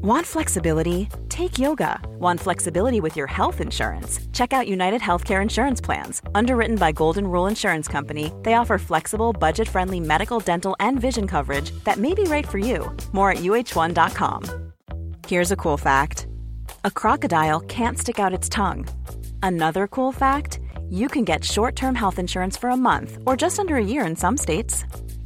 Want flexibility? Take yoga. Want flexibility with your health insurance? Check out United Healthcare Insurance Plans. Underwritten by Golden Rule Insurance Company, they offer flexible, budget friendly medical, dental, and vision coverage that may be right for you. More at uh1.com. Here's a cool fact a crocodile can't stick out its tongue. Another cool fact you can get short term health insurance for a month or just under a year in some states.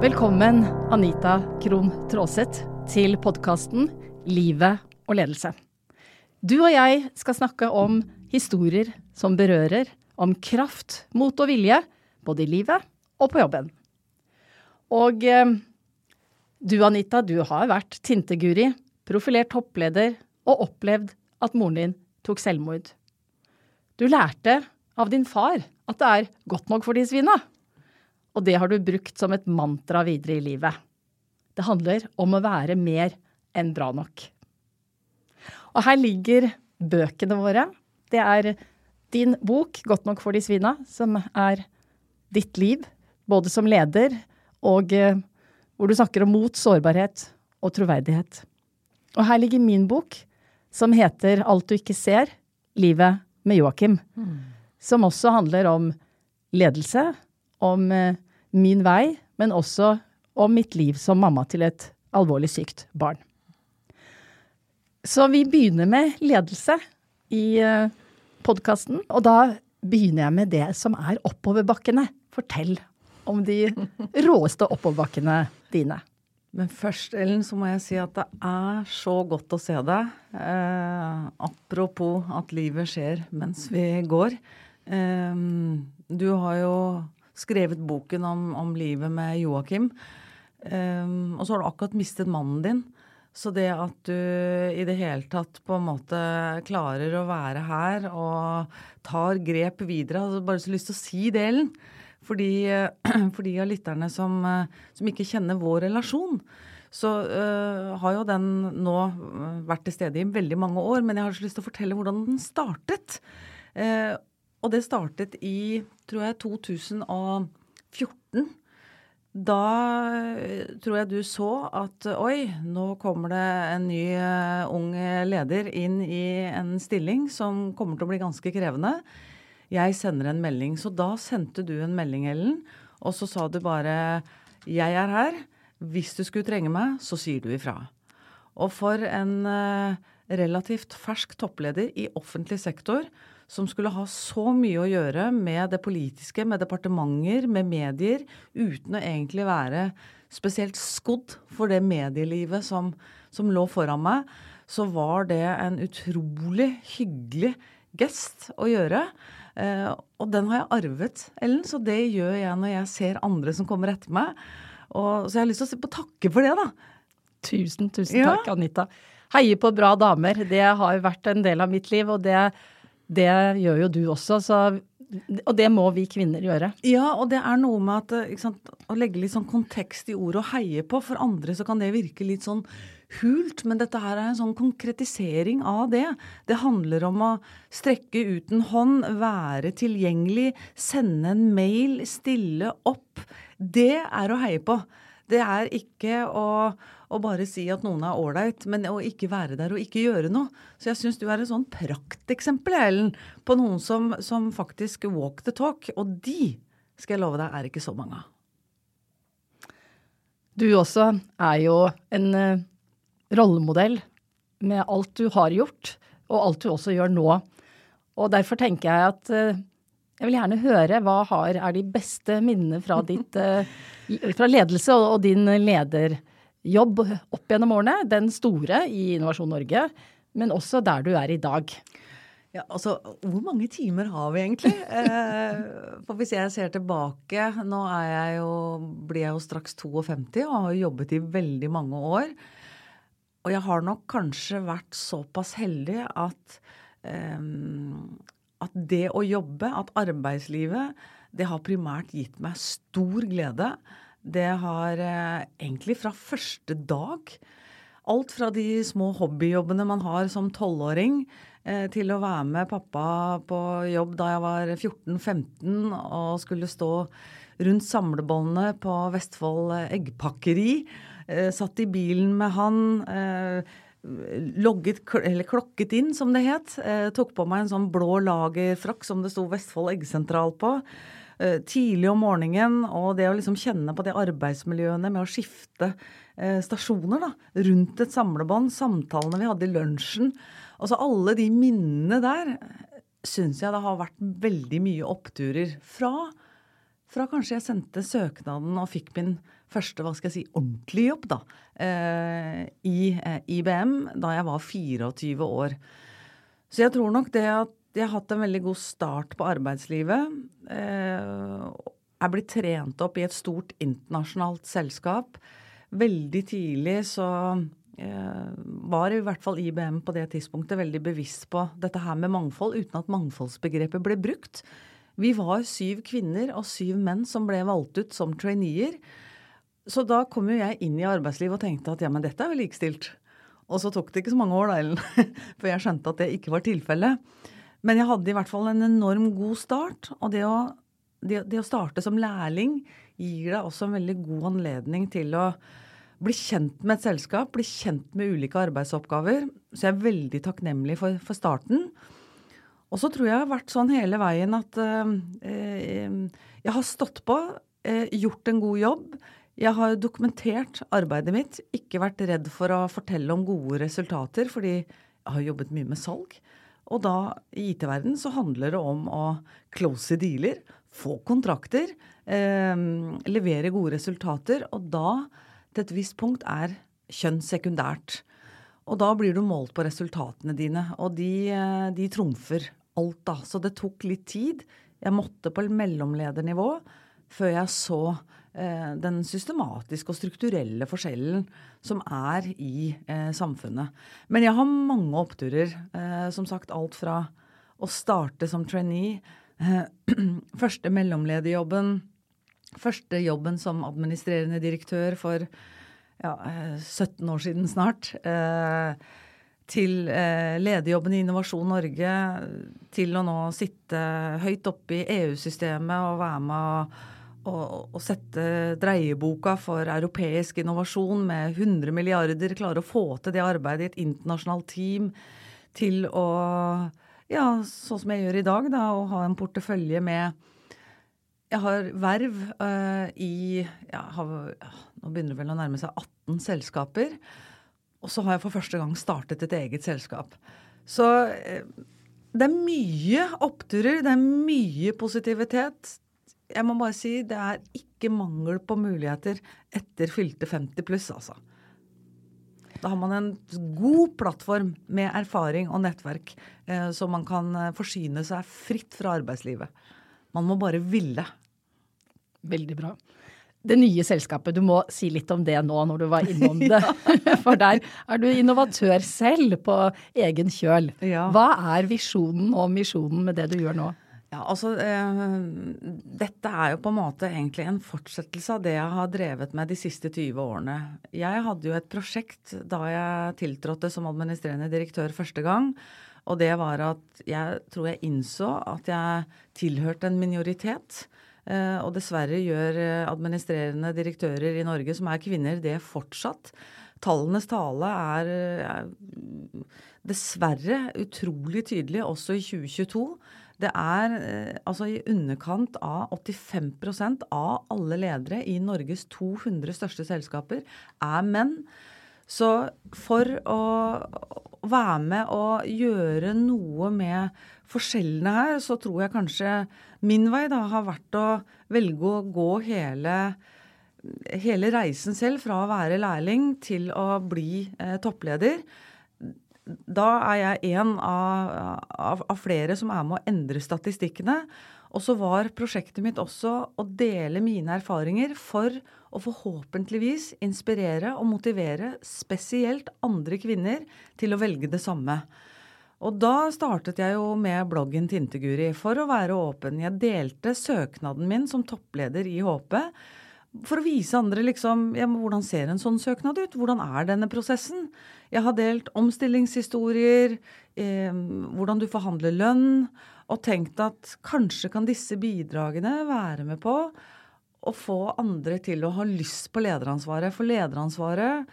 Velkommen, Anita Krohn Traaseth, til podkasten Livet og ledelse. Du og jeg skal snakke om historier som berører, om kraft, mot og vilje, både i livet og på jobben. Og eh, du, Anita, du har vært tinteguri, profilert toppleder og opplevd at moren din tok selvmord. Du lærte av din far at det er godt nok for de svina. Og det har du brukt som et mantra videre i livet. Det handler om å være mer enn bra nok. Og her ligger bøkene våre. Det er din bok, 'Godt nok for de svina', som er ditt liv, både som leder og eh, hvor du snakker om mot, sårbarhet og troverdighet. Og her ligger min bok, som heter 'Alt du ikke ser livet med Joakim', mm. som også handler om ledelse, om eh, min vei, men også om mitt liv som mamma til et alvorlig sykt barn. Så vi begynner med ledelse i eh, podkasten, og da begynner jeg med det som er oppoverbakkene. Fortell om de råeste oppoverbakkene dine. Men først, Ellen, så må jeg si at det er så godt å se deg. Eh, apropos at livet skjer mens vi går. Eh, du har jo skrevet boken om, om livet med Joakim. Um, og så har du akkurat mistet mannen din. Så det at du i det hele tatt på en måte klarer å være her og tar grep videre Jeg har bare så lyst til å si det, Ellen. For de av lytterne som, som, ikke kjenner vår relasjon, så uh, har jo den nå vært til stede i veldig mange år. Men jeg har så lyst til å fortelle hvordan den startet. Uh, og det startet i, tror jeg, 2014. Da eh, tror jeg du så at oi, nå kommer det en ny uh, ung leder inn i en stilling som kommer til å bli ganske krevende. Jeg sender en melding. Så da sendte du en melding, Ellen, og så sa du bare 'Jeg er her. Hvis du skulle trenge meg, så sier du ifra'. Og for en uh, relativt fersk toppleder i offentlig sektor som skulle ha så mye å gjøre med det politiske, med departementer, med medier, uten å egentlig være spesielt skodd for det medielivet som, som lå foran meg, så var det en utrolig hyggelig gest å gjøre. Eh, og den har jeg arvet, Ellen, så det gjør jeg når jeg ser andre som kommer etter meg. Og, så jeg har lyst til å takke for det, da. Tusen, tusen takk, ja. Anita. Heie på bra damer. Det har vært en del av mitt liv, og det det gjør jo du også, så, og det må vi kvinner gjøre. Ja, og det er noe med at sant, å legge litt sånn kontekst i ordet og heie på. For andre så kan det virke litt sånn hult, men dette her er en sånn konkretisering av det. Det handler om å strekke ut en hånd, være tilgjengelig, sende en mail, stille opp. Det er å heie på. Det er ikke å å bare si at noen er ålreit, men å ikke være der og ikke gjøre noe. Så jeg syns du er et sånn prakteksempel, Ellen, på noen som, som, faktisk walk the talk. Og de, skal jeg love deg, er ikke så mange av. Du også er jo en uh, rollemodell med alt du har gjort, og alt du også gjør nå. Og derfor tenker jeg at uh, jeg vil gjerne høre hva har, er de beste minnene fra, ditt, uh, fra ledelse og, og din leder jobb opp gjennom årene. Den store i Innovasjon Norge, men også der du er i dag. Ja, altså, Hvor mange timer har vi egentlig? Eh, for Hvis jeg ser tilbake Nå er jeg jo, blir jeg jo straks 52 og har jobbet i veldig mange år. og jeg har nok kanskje vært såpass heldig at, eh, at det å jobbe, at arbeidslivet, det har primært gitt meg stor glede. Det har eh, egentlig fra første dag Alt fra de små hobbyjobbene man har som tolvåring, eh, til å være med pappa på jobb da jeg var 14-15 og skulle stå rundt samlebåndene på Vestfold eggpakkeri Eh, satt i bilen med han. Eh, logget, eller klokket inn, som det het. Eh, tok på meg en sånn blå lagerfrakk som det sto Vestfold Eggsentral på. Tidlig om morgenen, og det å liksom kjenne på de arbeidsmiljøene med å skifte stasjoner da, rundt et samlebånd, samtalene vi hadde i lunsjen. Altså alle de minnene der syns jeg det har vært veldig mye oppturer fra. Fra kanskje jeg sendte søknaden og fikk min første hva skal jeg si, ordentlige jobb da, eh, i eh, IBM da jeg var 24 år. Så jeg tror nok det at jeg har hatt en veldig god start på arbeidslivet. Jeg er blitt trent opp i et stort internasjonalt selskap. Veldig tidlig så eh, var i hvert fall IBM på det tidspunktet veldig bevisst på dette her med mangfold, uten at mangfoldsbegrepet ble brukt. Vi var syv kvinner og syv menn som ble valgt ut som traineer. Så da kom jo jeg inn i arbeidslivet og tenkte at ja, men dette er vel likestilt. Og så tok det ikke så mange år, da, Ellen, for jeg skjønte at det ikke var tilfellet. Men jeg hadde i hvert fall en enorm god start. Og det å, det, det å starte som lærling gir deg også en veldig god anledning til å bli kjent med et selskap, bli kjent med ulike arbeidsoppgaver. Så jeg er veldig takknemlig for, for starten. Og så tror jeg jeg har vært sånn hele veien at eh, jeg har stått på, eh, gjort en god jobb. Jeg har dokumentert arbeidet mitt, ikke vært redd for å fortelle om gode resultater, fordi jeg har jobbet mye med salg. Og da, i IT-verden, så handler det om å close dealer, få kontrakter, eh, levere gode resultater. Og da, til et visst punkt, er kjønn sekundært. Og da blir du målt på resultatene dine, og de, eh, de trumfer alt, da. Så det tok litt tid. Jeg måtte på mellomledernivå før jeg så den systematiske og strukturelle forskjellen som er i eh, samfunnet. Men jeg har mange oppturer. Eh, som sagt alt fra å starte som trainee, eh, første mellomlederjobben, første jobben som administrerende direktør for ja, 17 eh, år siden snart. Eh, til lederjobben i Innovasjon Norge, til å nå sitte høyt oppe i EU-systemet og være med å å, sette dreieboka for europeisk innovasjon med 100 milliarder, klare å få til det arbeidet i et internasjonalt team, til å Ja, sånn som jeg gjør i dag, da, å ha en portefølje med Jeg har verv uh, i ja, har, Nå begynner det vel å nærme seg 18 selskaper. Og så har jeg for første gang startet et eget selskap. Så uh, det er mye oppturer, det er mye positivitet jeg må bare si det er ikke mangel på muligheter etter fylte 50 pluss, altså. Da har man en god plattform med erfaring og nettverk, eh, så man kan eh, forsyne seg fritt fra arbeidslivet. Man må bare ville. Veldig bra. Det nye selskapet, du må si litt om det nå når du var innom det. For der er du innovatør selv på egen kjøl. Ja. Hva er visjonen og misjonen med det du gjør nå? Ja, altså eh, Dette er jo på en måte egentlig en fortsettelse av det jeg har drevet med de siste 20 årene. Jeg hadde jo et prosjekt da jeg tiltrådte som administrerende direktør første gang. Og det var at jeg tror jeg innså at jeg tilhørte en minoritet. Eh, og dessverre gjør eh, administrerende direktører i Norge som er kvinner, det fortsatt. Tallenes tale er, er dessverre utrolig tydelig også i 2022. Det er eh, altså i underkant av 85% av alle ledere i Norges 200 største selskaper er menn. Så for å være med og gjøre noe med forskjellene her, så tror jeg kanskje min vei da har vært å velge å gå hele, hele reisen selv fra å være lærling til å bli eh, toppleder da er jeg en av, av, av flere som er med å endre statistikkene. Og så var prosjektet mitt også å dele mine erfaringer for å forhåpentligvis inspirere og motivere spesielt andre kvinner til å velge det samme. Og da startet jeg jo med bloggen Tinteguri for å være åpen. Jeg delte søknaden min som toppleder i HP for å vise andre liksom ja, hvordan ser en sånn søknad ut? Hvordan er denne prosessen? Jeg har delt omstillingshistorier, eh, hvordan du forhandler lønn, og tenkt at kanskje kan disse bidragene være med på å få andre til å ha lyst på lederansvaret. For lederansvaret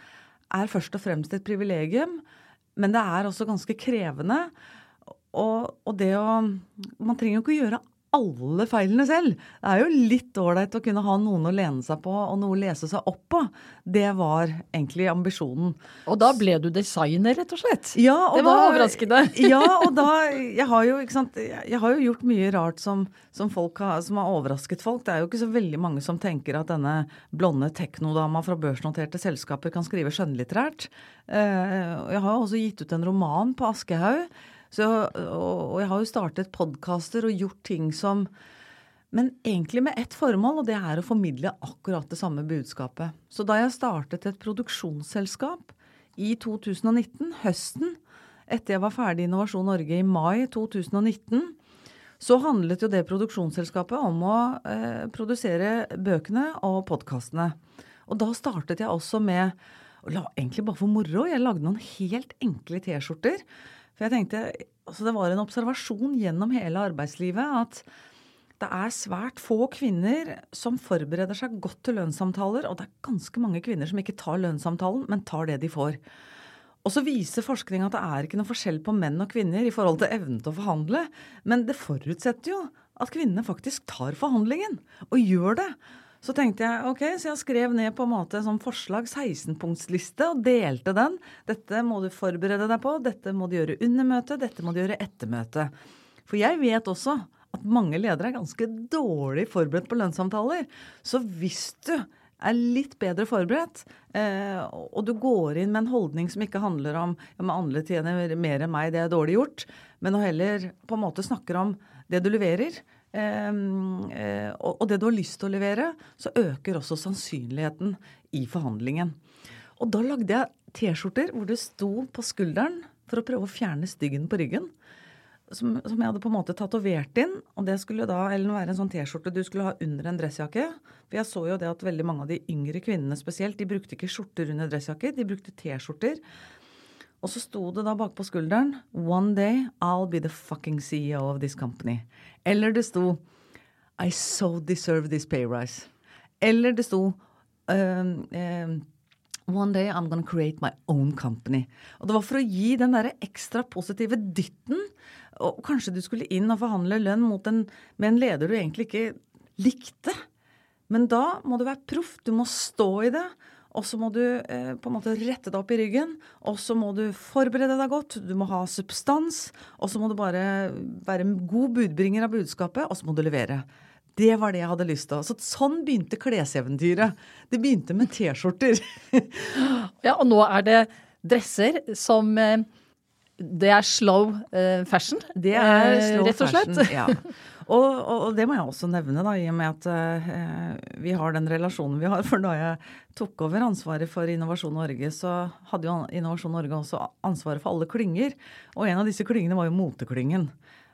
er først og fremst et privilegium. Men det er også ganske krevende. Og, og det å Man trenger jo ikke å gjøre alle feilene selv. Det er jo litt ålreit å kunne ha noen å lene seg på og noe å lese seg opp på. Det var egentlig ambisjonen. Og da ble du designer, rett og slett? Ja, og det var da, overraskende. ja, og da Jeg har jo, sant, jeg har jo gjort mye rart som, som, har, som, har, overrasket folk. Det er jo ikke så veldig mange som tenker at denne blonde teknodama fra børsnoterte selskaper kan skrive skjønnlitterært. Eh, jeg har jo også gitt ut en roman på Aschehoug så, og jeg har jo startet podkaster og gjort ting som Men egentlig med ett formål, og det er å formidle akkurat det samme budskapet. Så da jeg startet et produksjonsselskap i 2019, høsten, etter jeg var ferdig i Innovasjon Norge i mai 2019, så handlet jo det produksjonsselskapet om å eh, produsere bøkene og podkastene. Og da startet jeg også med og la, egentlig bare for moro. Jeg lagde noen helt enkle T-skjorter for jeg tenkte, altså Det var en observasjon gjennom hele arbeidslivet at det er svært få kvinner som forbereder seg godt til lønnssamtaler. Og det er ganske mange kvinner som ikke tar lønnssamtalen, men tar det de får. Og så viser forskning at det er ikke noe forskjell på menn og kvinner i forhold til evnen til å forhandle. Men det forutsetter jo at kvinnene faktisk tar forhandlingen, og gjør det. Så tenkte jeg ok, så jeg skrev ned på en måte som forslag 16-punktsliste og delte den. Dette må du forberede deg på, dette må du gjøre under møtet, dette må du gjøre etter møtet. For jeg vet også at mange ledere er ganske dårlig forberedt på lønnssamtaler. Så hvis du er litt bedre forberedt, eh, og du går inn med en holdning som ikke handler om ja, men andre tjener mer enn meg, det er dårlig gjort, men heller på en måte snakker om det du leverer, og det du har lyst til å levere, så øker også sannsynligheten i forhandlingen. Og da lagde jeg T-skjorter hvor det sto på skulderen for å prøve å fjerne styggen på ryggen. Som, som, jeg hadde på en måte tatovert inn. Og det skulle da Ellen, være en sånn T-skjorte du skulle ha under en dressjakke. For jeg så jo det at veldig mange av de yngre kvinnene spesielt, de brukte ikke skjorter under dressjakker, de brukte T-skjorter. Og så sto det da bakpå skulderen One day I'll be the fucking CEO of this company. Eller det sto I so deserve this pay rise. Eller det sto um, um, One day I'm gonna create my own company. Og det var for å gi den derre ekstra positive dytten. Og kanskje du skulle inn og forhandle lønn en, med en leder du egentlig ikke likte. Men da må du være proff. Du må stå i det. Og så må du eh, på en måte rette deg opp i ryggen. Og så må du forberede deg godt. Du må ha substans. Og så må du bare være en god budbringer av budskapet, og så må du levere. Det var det jeg hadde lyst til. Så sånn begynte kleseventyret. Det begynte med T-skjorter. ja, og nå er det dresser som eh, Det er slow eh, fashion, det er eh, slow rett og slett. Fashion, ja. Og, og, det må jeg også nevne, da, i og med at eh, vi har den relasjonen vi har. For da jeg tok over ansvaret for Innovasjon Norge, så hadde jo Innovasjon Norge også ansvaret for alle klynger. Og en av disse klyngene var jo moteklyngen.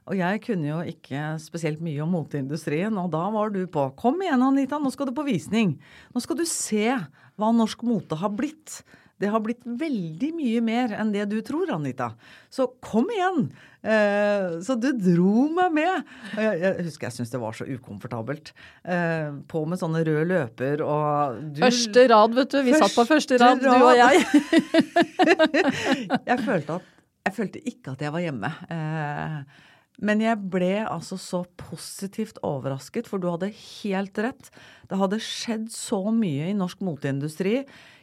Og jeg kunne jo ikke spesielt mye om moteindustrien, og da var du på. Kom igjen, Anita, nå skal du på visning. Nå skal du se hva norsk mote har blitt. Det har blitt veldig mye mer enn det du tror, Anita. Så kom igjen! Eh, så du dro meg med. Jeg, jeg husker jeg syntes det var så ukomfortabelt. Eh, på med sånne røde løper og du, Første rad, vet du. Vi satt på første rad, rad, du og jeg. jeg, følte at, jeg følte ikke at jeg var hjemme. Eh, men jeg ble altså så positivt overrasket, for du hadde helt rett. Det hadde skjedd så mye i norsk moteindustri.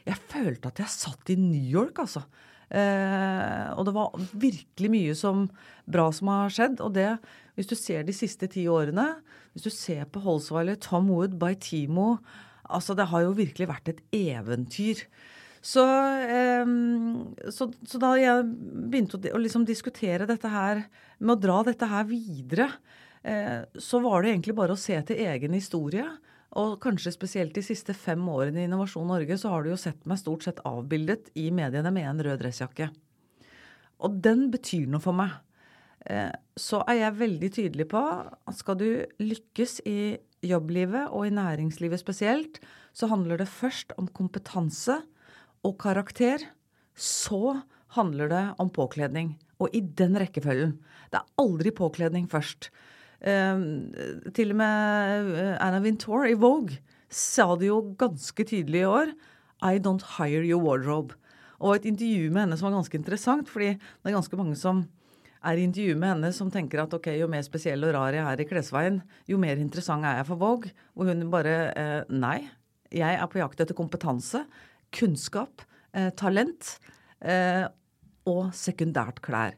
Jeg følte at jeg satt i New York, altså. Eh, og det var virkelig mye som, bra som har skjedd. Og det, hvis du ser de siste ti årene, hvis du ser på Holsweiler, Tom Wood, by Timo Altså, det har jo virkelig vært et eventyr. Så, eh, så, så, da jeg begynte å, å liksom diskutere dette her, med å dra dette her videre, eh, så var det egentlig bare å se til egen historie. Og kanskje spesielt de siste fem årene i Innovasjon Norge så har du jo sett meg stort sett avbildet i mediene med en rød dressjakke. Og den betyr noe for meg. Eh, så er jeg veldig tydelig på at skal du lykkes i jobblivet og i næringslivet spesielt, så handler det først om kompetanse og karakter. Så handler det om påkledning. Og i den rekkefølgen. Det er aldri påkledning først. Um, til og med eh, Anna Wintour i Vogue sa det jo ganske tydelig i år. I don't hire your wardrobe. Og et intervju med henne som var ganske interessant, fordi det er ganske mange som er i intervju med henne som tenker at ok, jo mer spesiell og rar jeg er i klesveien, jo mer interessant er jeg for Vogue. Og hun bare eh, Nei, jeg er på jakt etter kompetanse, kunnskap, eh, talent eh, og sekundært klær.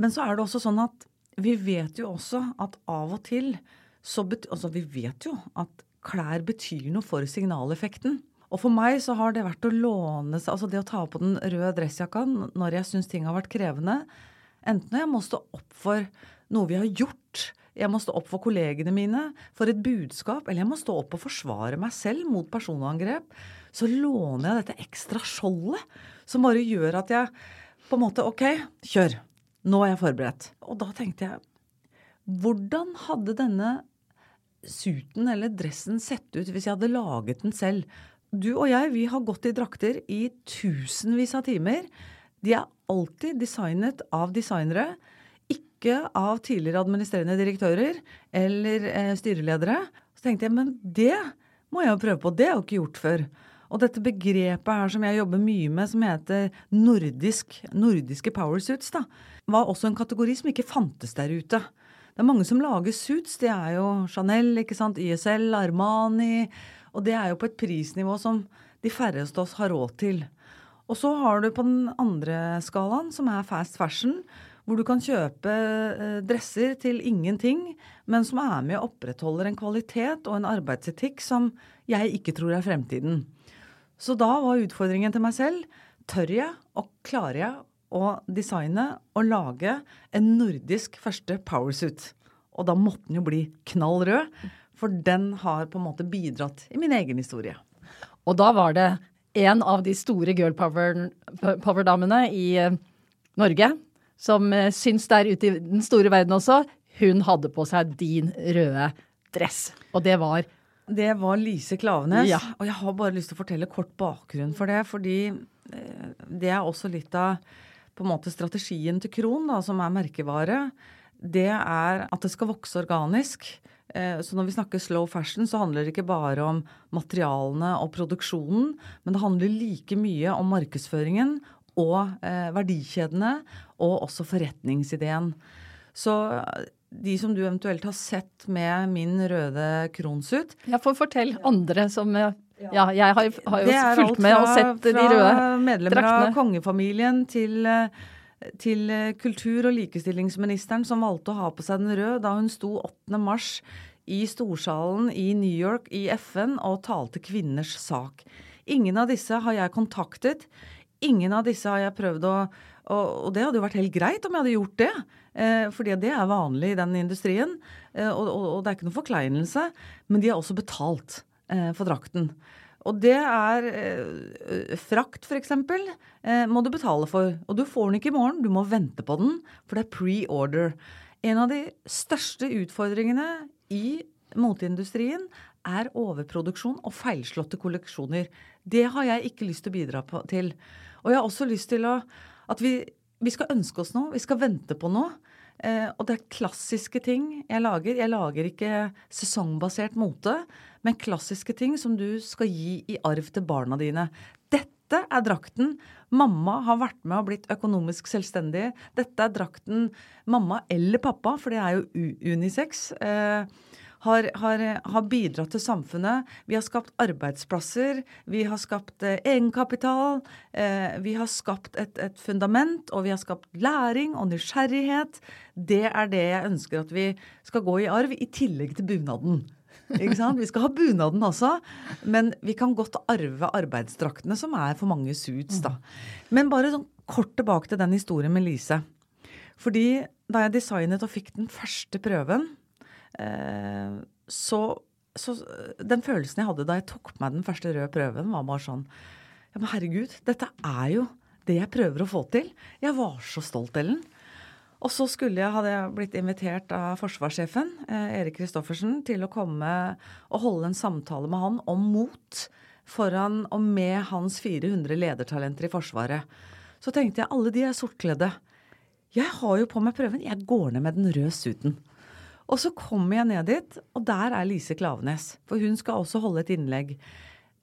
Men så er det også sånn at vi vet jo også at av og til så betyr Altså, vi vet jo at klær betyr noe for signaleffekten. Og for meg så har det vært å låne seg Altså det å ta på den røde dressjakka når jeg syns ting har vært krevende, enten jeg må stå opp for noe vi har gjort, jeg må stå opp for kollegene mine, for et budskap, eller jeg må stå opp og forsvare meg selv mot personangrep, så låner jeg dette ekstra skjoldet som bare gjør at jeg på en måte OK, kjør. Nå er jeg forberedt. Og da tenkte jeg Hvordan hadde denne suiten eller dressen sett ut hvis jeg hadde laget den selv? Du og jeg, vi har gått i drakter i tusenvis av timer. De er alltid designet av designere, ikke av tidligere administrerende direktører eller eh, styreledere. Så tenkte jeg, men det må jeg jo prøve på. Det er jo ikke gjort før. Og dette begrepet her som jeg jobber mye med, som heter nordisk, nordiske powersuits, da, var også en kategori som ikke fantes der ute. Det er mange som lager suits. Det er jo Chanel, ikke sant, YSL, Armani. Og det er jo på et prisnivå som de færreste av oss har råd til. Og så har du på den andre skalaen, som er fast fashion, hvor du kan kjøpe eh, dresser til ingenting, men som er med og opprettholder en kvalitet og en arbeidsetikk som jeg ikke tror er fremtiden. Så da var utfordringen til meg selv tør jeg og klarer jeg å designe og lage en nordisk første powersuit. Og da måtte den jo bli knall rød, for den har på en måte bidratt i min egen historie. Og da var det en av de store girl power-damene i uh, Norge som uh, syns der ute i den store verden også, hun hadde på seg din røde dress. Og det var det var Lise Klavenes. Ja. Og jeg har bare lyst til å fortelle kort bakgrunn for det. Fordi eh, det er også litt av på en måte strategien til Kron, da, som er merkevare. Det er at det skal vokse organisk. Eh, så når vi snakker slow fashion, så handler det ikke bare om materialene og produksjonen, men det handler like mye om markedsføringen og eh, verdikjedene, og også forretningsideen. Så de som du eventuelt har sett med min røde kronsut Ja, for fortell andre som eh, ja, jeg har, har jo fulgt med og sett de røde draktene. Det er alt fra medlemmer av kongefamilien til, eh, til eh, kultur- og likestillingsministeren som valgte å ha på seg den røde da hun sto 8. mars i storsalen i New York i FN og talte kvinners sak. Ingen av disse har jeg kontaktet. Ingen av disse har jeg prøvd å og, det hadde jo vært helt greit om jeg hadde gjort det. Eh, fordi det er vanlig i den industrien. Eh, og, det er ikke noe forkleinelse. Men de har også betalt for drakten. Og det er eh, frakt, f.eks., eh, må du betale for. Og du får den ikke i morgen, du må vente på den, for det er pre-order. En av de største utfordringene i moteindustrien er overproduksjon og feilslåtte kolleksjoner. Det har jeg ikke lyst til å bidra på, til. Og jeg har også lyst til å at vi, vi skal ønske oss noe. Vi skal vente på noe. Eh, og det er klassiske ting jeg lager. Jeg lager ikke sesongbasert mote, men klassiske ting som du skal gi i arv til barna dine. Dette er drakten mamma har vært med og blitt økonomisk selvstendig. Dette er drakten mamma eller pappa, for det er jo unisex. Eh, har, har, har, bidratt til samfunnet. Vi har skapt arbeidsplasser, vi har skapt eh, egenkapital. Eh, vi har skapt et, et, fundament, og vi har skapt læring og nysgjerrighet. Det er det jeg ønsker at vi skal gå i arv, i tillegg til bunaden. Ikke sant? Vi skal ha bunaden også. Men vi kan godt arve arbeidsdraktene, som er for mange suits, da. Men bare sånn kort tilbake til den historien med Lise. Fordi da jeg designet og fikk den første prøven, så, så Den følelsen jeg hadde da jeg tok på meg den første røde prøven, var bare sånn Ja, men herregud, dette er jo det jeg prøver å få til. Jeg var så stolt, Ellen. Og så skulle jeg, hadde jeg blitt invitert av forsvarssjefen, eh, Erik Kristoffersen, til å komme og holde en samtale med han om mot foran og med hans 400 ledertalenter i Forsvaret. Så tenkte jeg alle de er sortkledde. Jeg har jo på meg prøven. Jeg går ned med den røde suiten. Og så kommer jeg ned dit, og der er Lise Klavenes. For hun skal også holde et innlegg.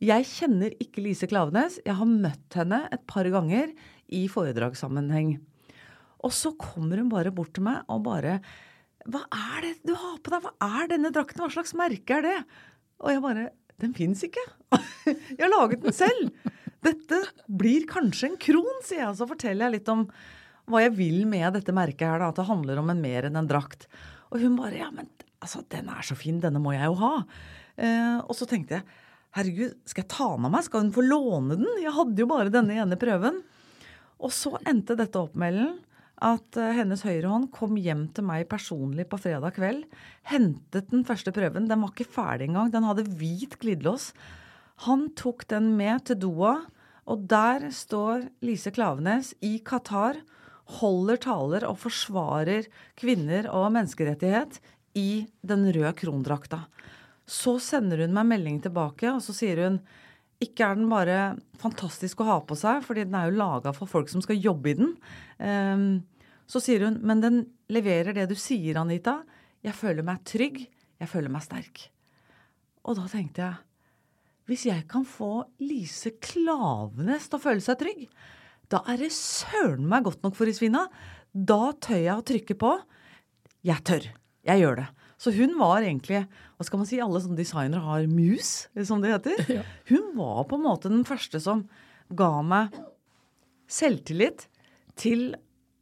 Jeg kjenner ikke Lise Klavenes. Jeg har møtt henne et par ganger i foredragssammenheng. Og så kommer hun bare bort til meg og bare Hva er det du har på deg? Hva er denne drakten? Hva slags merke er det? Og jeg bare Den fins ikke. jeg har laget den selv. Dette blir kanskje en kron, sier jeg. Og så forteller jeg litt om hva jeg vil med dette merket her, da. At det handler om en mer enn en drakt. Og hun bare Ja, men altså, den er så fin. Denne må jeg jo ha. Eh, og så tenkte jeg Herregud, skal jeg ta den av meg? Skal hun få låne den? Jeg hadde jo bare denne ene prøven. Og så endte dette opp med at uh, hennes høyrehånd kom hjem til meg personlig på fredag kveld. Hentet den første prøven. Den var ikke ferdig engang. Den hadde hvit glidelås. Han tok den med til Doha, og der står Lise Klavenes i Qatar, holder taler og forsvarer kvinner og menneskerettighet i den røde krondrakta. Så sender hun meg melding tilbake, og så sier hun ikke er den bare fantastisk å ha på seg, fordi den er jo laga for folk som skal jobbe i den. Um, så sier hun, men den leverer det du sier, Anita. Jeg føler meg trygg. Jeg føler meg sterk. Og da tenkte jeg hvis jeg kan få Lise Klavenes til å føle seg trygg, da er det søren meg godt nok for Isvina. Da tør jeg å trykke på. Jeg tør. Jeg gjør det. Så hun var egentlig hva skal man si, Alle sånne designere har mus, som det heter. Hun var på en måte den første som ga meg selvtillit til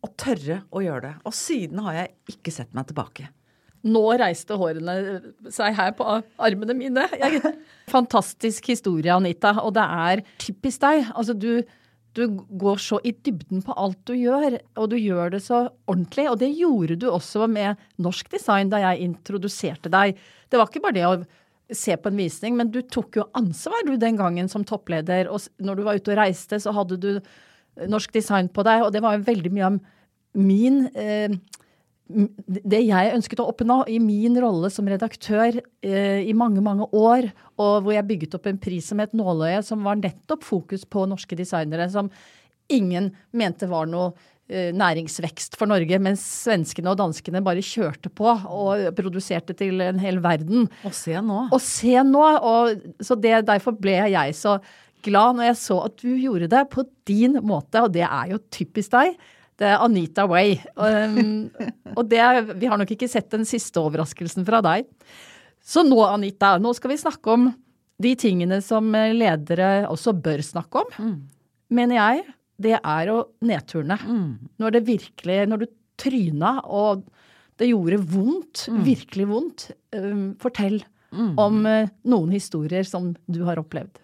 å tørre å gjøre det. Og siden har jeg ikke sett meg tilbake. Nå reiste hårene seg her på armene mine. Jeg, fantastisk historie, Anita. Og det er typisk deg. Altså, du, du går så i dybden på alt du gjør, og du gjør det så ordentlig. Og det gjorde du også med norsk design da jeg introduserte deg. Det var ikke bare det å se på en visning, men du tok jo ansvar du den gangen som toppleder. Og når du var ute og reiste, så hadde du norsk design på deg, og det var jo veldig mye om min eh, det jeg ønsket å oppnå i min rolle som redaktør eh, i mange, mange år, og hvor jeg bygget opp en pris som het Nåløyet, som var nettopp fokus på norske designere, som ingen mente var noe eh, næringsvekst for Norge, mens svenskene og danskene bare kjørte på og produserte til en hel verden. Og se nå. Og se nå. Og, så det, derfor ble jeg så glad når jeg så at du gjorde det på din måte, og det er jo typisk deg. Det er Anita Way. Um, og det, vi har nok ikke sett den siste overraskelsen fra deg. Så nå, Anita, nå skal vi snakke om de tingene som ledere også bør snakke om, mm. mener jeg. Det er å nedturne. Mm. Når det virkelig Når du tryna og det gjorde vondt, mm. virkelig vondt, um, fortell mm. om uh, noen historier som du har opplevd.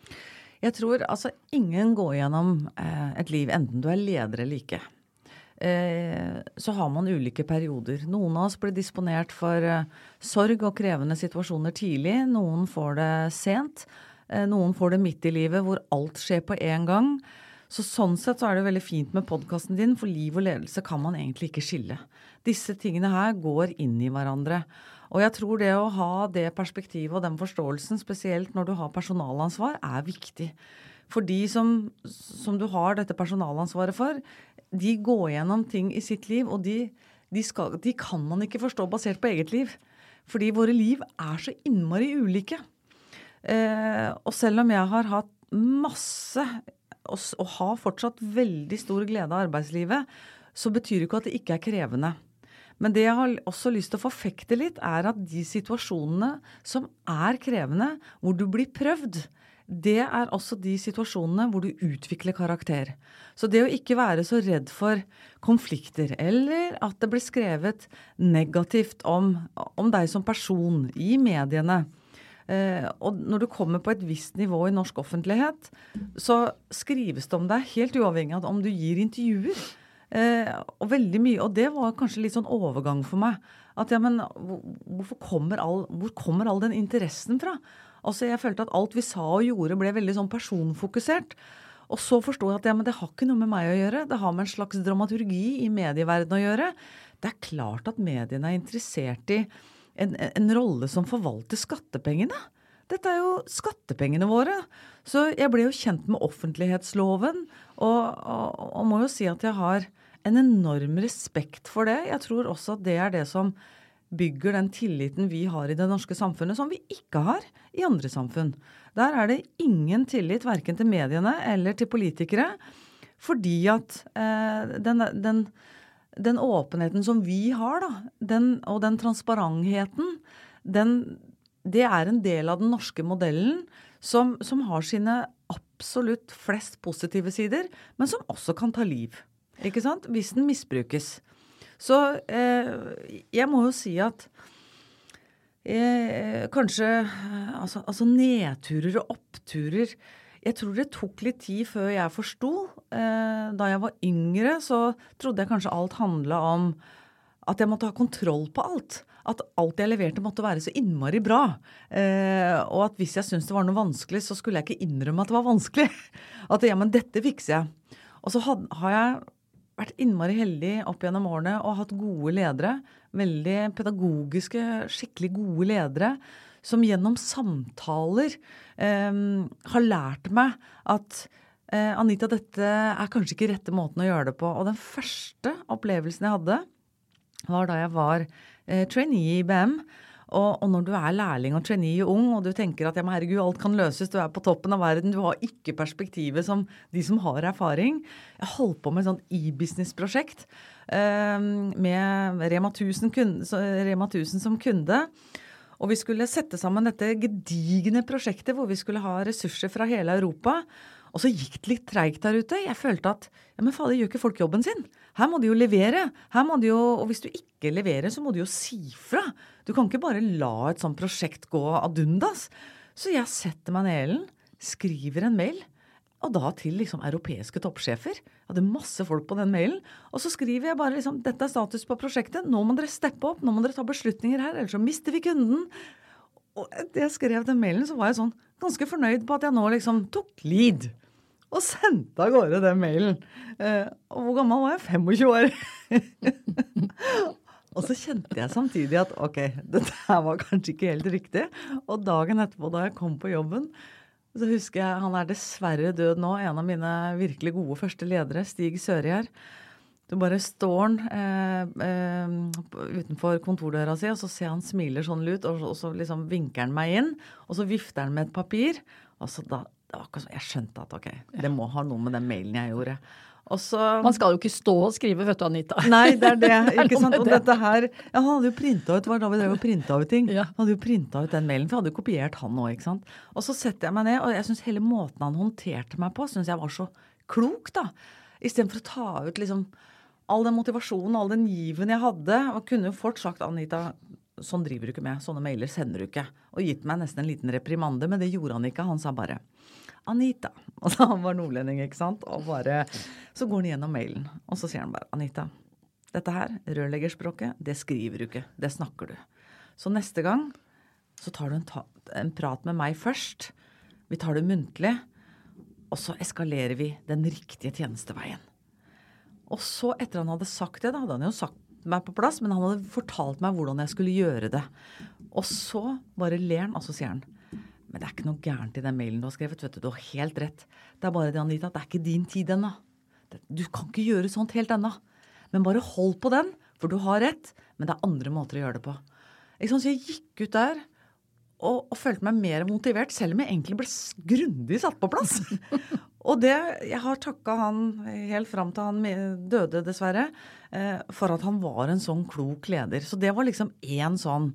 Jeg tror altså ingen går gjennom eh, et liv, enten du er leder eller ikke, Eh, så har man ulike perioder. Noen av oss blir disponert for eh, sorg og krevende situasjoner tidlig. Noen får det sent. Eh, noen får det midt i livet, hvor alt skjer på én gang. Så Sånn sett så er det veldig fint med podkasten din, for liv og ledelse kan man egentlig ikke skille. Disse tingene her går inn i hverandre. Og jeg tror det å ha det perspektivet og den forståelsen, spesielt når du har personalansvar, er viktig. For de som, som du har dette personalansvaret for, de går gjennom ting i sitt liv, og de, de, skal, de, kan man ikke forstå basert på eget liv. Fordi våre liv er så innmari ulike. Eh, og selv om jeg har hatt masse, og, og, har fortsatt veldig stor glede av arbeidslivet, så betyr det ikke at det ikke er krevende. Men det jeg har også lyst til å forfekte litt, er at de situasjonene som er krevende, hvor du blir prøvd, det er også de situasjonene hvor du utvikler karakter. Så det å ikke være så redd for konflikter, eller at det blir skrevet negativt om, om deg som person i mediene, Eh, og når du kommer på et visst nivå i norsk offentlighet, så skrives det om deg helt uavhengig av om du gir intervjuer. Eh, og veldig mye, og det var kanskje litt sånn overgang for meg. At ja, men kommer all, hvor kommer all den interessen fra? Altså, Jeg følte at alt vi sa og gjorde, ble veldig sånn personfokusert. Og så forsto jeg at ja, men det har ikke noe med meg å gjøre. Det har med en slags dramaturgi i medieverdenen å gjøre. Det er klart at mediene er interessert i en, en rolle som forvalter skattepengene. Dette er jo skattepengene våre. Så jeg ble jo kjent med offentlighetsloven, og, og, og må jo si at jeg har en enorm respekt for det. Jeg tror også at det er det som bygger den tilliten vi har i det norske samfunnet, som vi ikke har i andre samfunn. Der er det ingen tillit verken til mediene eller til politikere. Fordi at eh, den, den, den, åpenheten som vi har, da, den, og den transparentheten, det er en del av den norske modellen som, som, har sine absolutt flest positive sider, men som også kan ta liv. Ikke sant? Hvis den misbrukes. Så eh, jeg må jo si at eh, kanskje altså, altså, nedturer og oppturer Jeg tror det tok litt tid før jeg forsto. Eh, da jeg var yngre, så trodde jeg kanskje alt handla om at jeg måtte ha kontroll på alt. At alt jeg leverte måtte være så innmari bra. Og at hvis jeg syntes det var noe vanskelig, så skulle jeg ikke innrømme at det var vanskelig. At ja, men dette fikser jeg. Og så had, har jeg vært innmari heldig opp gjennom årene og hatt gode ledere. Veldig pedagogiske, skikkelig gode ledere. Som gjennom samtaler eh, har lært meg at eh, Anita, dette er kanskje ikke rette måten å gjøre det på. Og den første opplevelsen jeg hadde, var da jeg var eh, trainee i IBM. Og, og, når du er lærling og trainee og ung, og du tenker at ja, men herregud, alt kan løses, du er på toppen av verden, du har ikke perspektivet som de som har erfaring. Jeg holdt på med et sånt e-business-prosjekt eh, med Rema 1000, kunde, Rema 1000 som kunde. Og vi skulle sette sammen dette gedigne prosjektet hvor vi skulle ha ressurser fra hele Europa. Og så gikk det litt treigt der ute. Jeg følte at ja, men fader, gjør ikke folk jobben sin? Her må de jo levere. Her må de jo, Og hvis du ikke leverer, så må du jo si fra. Du kan ikke bare la et sånt prosjekt gå ad undas. Så jeg setter meg ned, Ellen, skriver en mail. Og da til liksom europeiske toppsjefer. Jeg hadde masse folk på den mailen. Og så skriver jeg bare liksom dette er status på prosjektet. Nå må dere steppe opp. Nå må dere ta beslutninger her, ellers så mister vi kunden. Og da jeg skrev den mailen, så var jeg sånn ganske fornøyd på at jeg nå liksom tok lead og sendte av gårde den mailen. Eh, og hvor gammel var jeg? 25 år. og så kjente jeg samtidig at ok, dette her var kanskje ikke helt riktig. Og dagen etterpå da jeg kom på jobben, så husker jeg Han er dessverre død nå, en av mine virkelig gode første ledere, Stig Sørgjerd. Du bare står han eh, eh, utenfor kontordøra si, og så ser han smiler sånn ut, og, og så liksom vinker han meg inn. Og så vifter han med et papir. Og så da, det var akkurat Jeg skjønte at ok, det må ha noe med den mailen jeg gjorde. Så, Man skal jo ikke stå og skrive, vet du, Anita. Nei, det er det. ikke sant? Og dette her, ja, Han hadde jo printa ut var da vi drev og printa ut ting. Ja. Han hadde jo printa ut den mailen, for jeg hadde jo kopiert han òg. Og så setter jeg meg ned, og jeg syns hele måten han håndterte meg på, synes jeg var så klok. da. Istedenfor å ta ut liksom all den motivasjonen, all den given jeg hadde. Og kunne jo fort sagt Anita, sånn driver du ikke med. Sånne mailer sender du ikke. Og gitt meg nesten en liten reprimande, men det gjorde han ikke. Han sa bare Anita. Altså, han var nordlending, ikke sant. Og bare, så går han gjennom mailen, og så sier han bare Anita, dette her, rørleggerspråket, det skriver du ikke. Det snakker du. Så neste gang så tar du en, ta, en prat med meg først. Vi tar det muntlig. Og så eskalerer vi den riktige tjenesteveien. Og så, etter han hadde sagt det, da hadde han jo sagt meg på plass, men han hadde fortalt meg hvordan jeg skulle gjøre det. Og så bare ler han, og så sier han men det er ikke noe gærent i den mailen du har skrevet. vet Du Du har helt rett. Det er bare det, Anita, at det er ikke din tid ennå. Du kan ikke gjøre sånt helt ennå. Men bare hold på den, for du har rett. Men det er andre måter å gjøre det på. Så jeg gikk ut der og, og, følte meg mer motivert, selv om jeg egentlig ble grundig satt på plass. og det Jeg har takka han helt fram til han døde, dessverre, eh, for at han var en sånn klok leder. Så det var liksom én sånn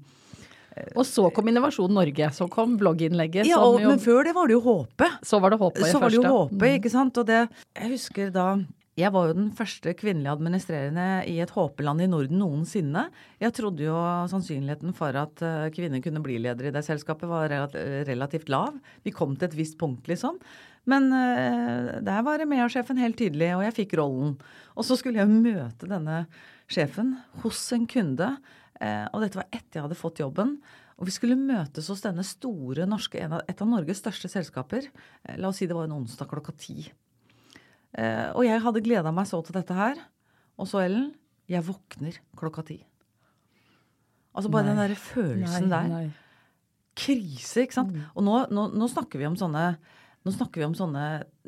og så kom Innovasjon Norge. Så kom blogginnlegget. Ja, og, jo, men før det var det jo Håpet. Så var det Håpet Så var det jo Håpet, ikke sant. Og det Jeg husker da jeg var jo den første kvinnelige administrerende i et håpeland i Norden noensinne. Jeg trodde jo sannsynligheten for at eh, kvinner kunne bli leder i det selskapet var relativt lav. Vi kom til et visst punkt, liksom. Men uh, der var EMEA-sjefen helt tydelig, og jeg fikk rollen. Og så skulle jeg møte denne sjefen hos en kunde, uh, og dette var etter jeg hadde fått jobben. Og vi skulle møtes hos denne store norske, et av Norges største selskaper. La oss si det var en onsdag klokka ti. Eh, og jeg hadde gleda meg så til dette her. Og så, Ellen, jeg våkner klokka ti. Altså bare nei. den derre følelsen nei, nei. der. Krise, ikke sant. Mm. Og nå, nå, nå, snakker vi om sånne nå snakker vi om sånne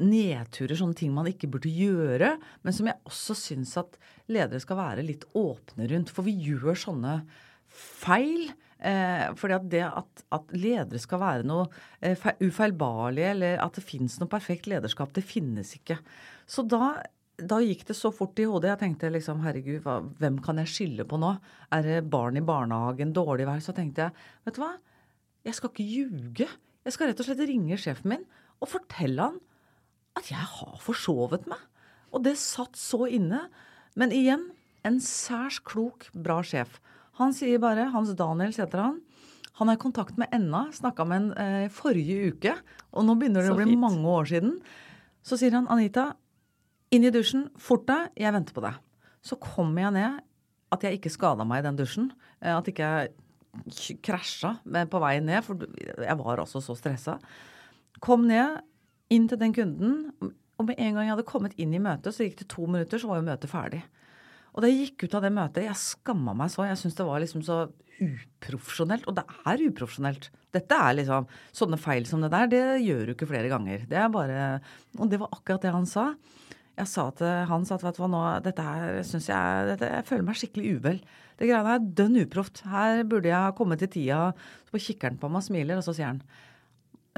nedturer, sånne ting man ikke burde gjøre, men som jeg også syns at ledere skal være litt åpne rundt. For vi gjør sånne feil. Eh, fordi at det at, at, ledere skal være noe eh, ufeilbarlige, eller at det finnes noe perfekt lederskap, det finnes ikke. Så da, da gikk det så fort i hodet. Jeg tenkte liksom herregud, hva, hvem kan jeg skylde på nå? Er det barn i barnehagen, dårlig vær? Så tenkte jeg, vet du hva, jeg skal ikke ljuge. Jeg skal rett og slett ringe sjefen min og fortelle han at jeg har forsovet meg. Og det satt så inne. Men igjen, en særs klok, bra sjef. Han sier bare Hans Daniel heter han. Han er i kontakt med Enna. Snakka med en eh, forrige uke. Og nå begynner det så å bli fint. mange år siden. Så sier han Anita, inn i dusjen, fort deg, jeg venter på deg. Så kommer jeg ned. At jeg ikke skada meg i den dusjen. Eh, at ikke jeg krasja på vei ned, for jeg var altså så stressa. Kom ned, inn til den kunden. Og med en gang jeg hadde kommet inn i møtet, så gikk det to minutter, så var jo møtet ferdig. Og da jeg gikk ut av det møtet, jeg skamma meg så. Jeg syntes det var liksom så uprofesjonelt. Og det er uprofesjonelt. Dette er liksom Sånne feil som det der, det gjør du ikke flere ganger. Det er bare Og det var akkurat det han sa. Jeg sa til Hans at vet du hva nå, dette her syns jeg dette, Jeg føler meg skikkelig uvel. Det greiene er dønn uproft. Her burde jeg ha kommet til tida. Så kikker han på meg og smiler, og så sier han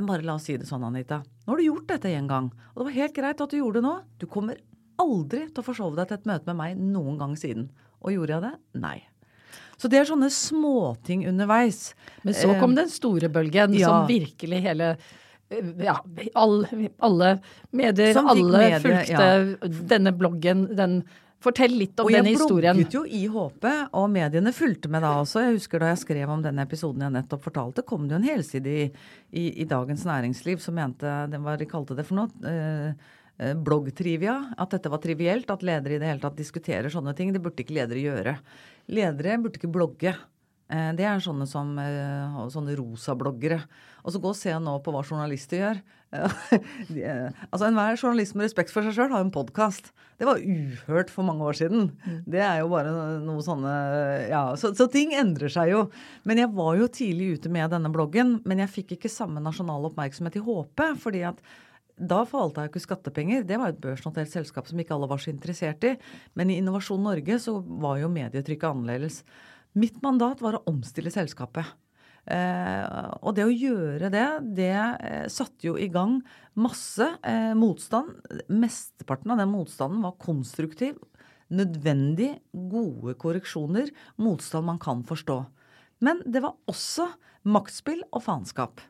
bare la oss si det sånn, Anita. Nå har du gjort dette en gang. Og det var helt greit at du gjorde det nå. Du kommer aldri til å forsove deg til et møte med meg noen gang siden. Og gjorde jeg det? Nei. Så det er sånne småting underveis. Men så kom eh, den store bølgen, ja. som virkelig hele ja, alle, alle medier, alle medier, fulgte ja. denne bloggen. den Fortell litt om denne historien. Og jeg blogget jo i håpet, og mediene fulgte med da også. Jeg husker da jeg skrev om denne episoden jeg nettopp fortalte, kom det jo en helside i, i, i Dagens Næringsliv som mente var, De kalte det for noe. Eh, Eh, bloggtrivia. At dette var trivielt. At ledere i det hele tatt diskuterer sånne ting. Det burde ikke ledere gjøre. Ledere burde ikke blogge. Eh, det er sånne som eh, sånne rosabloggere. Og så gå og se nå på hva journalister gjør. altså Enhver journalist med respekt for seg sjøl har en podkast. Det var uhørt for mange år siden. Mm. Det er jo bare noe sånne Ja, så, så, ting endrer seg jo. Men jeg var jo tidlig ute med denne bloggen. Men jeg fikk ikke samme nasjonale oppmerksomhet i HP. fordi at da forvalta jeg ikke skattepenger. Det var et børsnotert selskap som ikke alle var så interessert i. Men i Innovasjon Norge så var jo medietrykket annerledes. Mitt mandat var å omstille selskapet. Eh, og det å gjøre det, det eh, satte jo i gang masse eh, motstand. Mesteparten av den motstanden var konstruktiv, nødvendig, gode korreksjoner. Motstand man kan forstå. Men det var også maktspill og faenskap.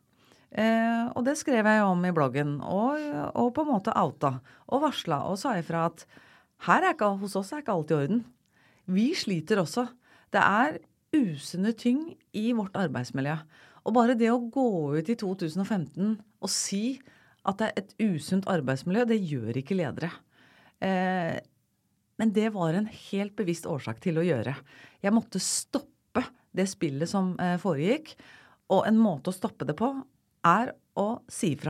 Eh, og det skrev jeg om i bloggen, og, og på en måte outa og varsla og sa ifra at her er ikke, hos oss er ikke alt i orden. Vi sliter også. Det er usunne ting i vårt arbeidsmiljø. Og bare det å gå ut i 2015 og si at det er et usunt arbeidsmiljø, det gjør ikke ledere. Eh, men det var en helt bevisst årsak til å gjøre. Jeg måtte stoppe det spillet som eh, foregikk. Og en måte å stoppe det på er å si fra.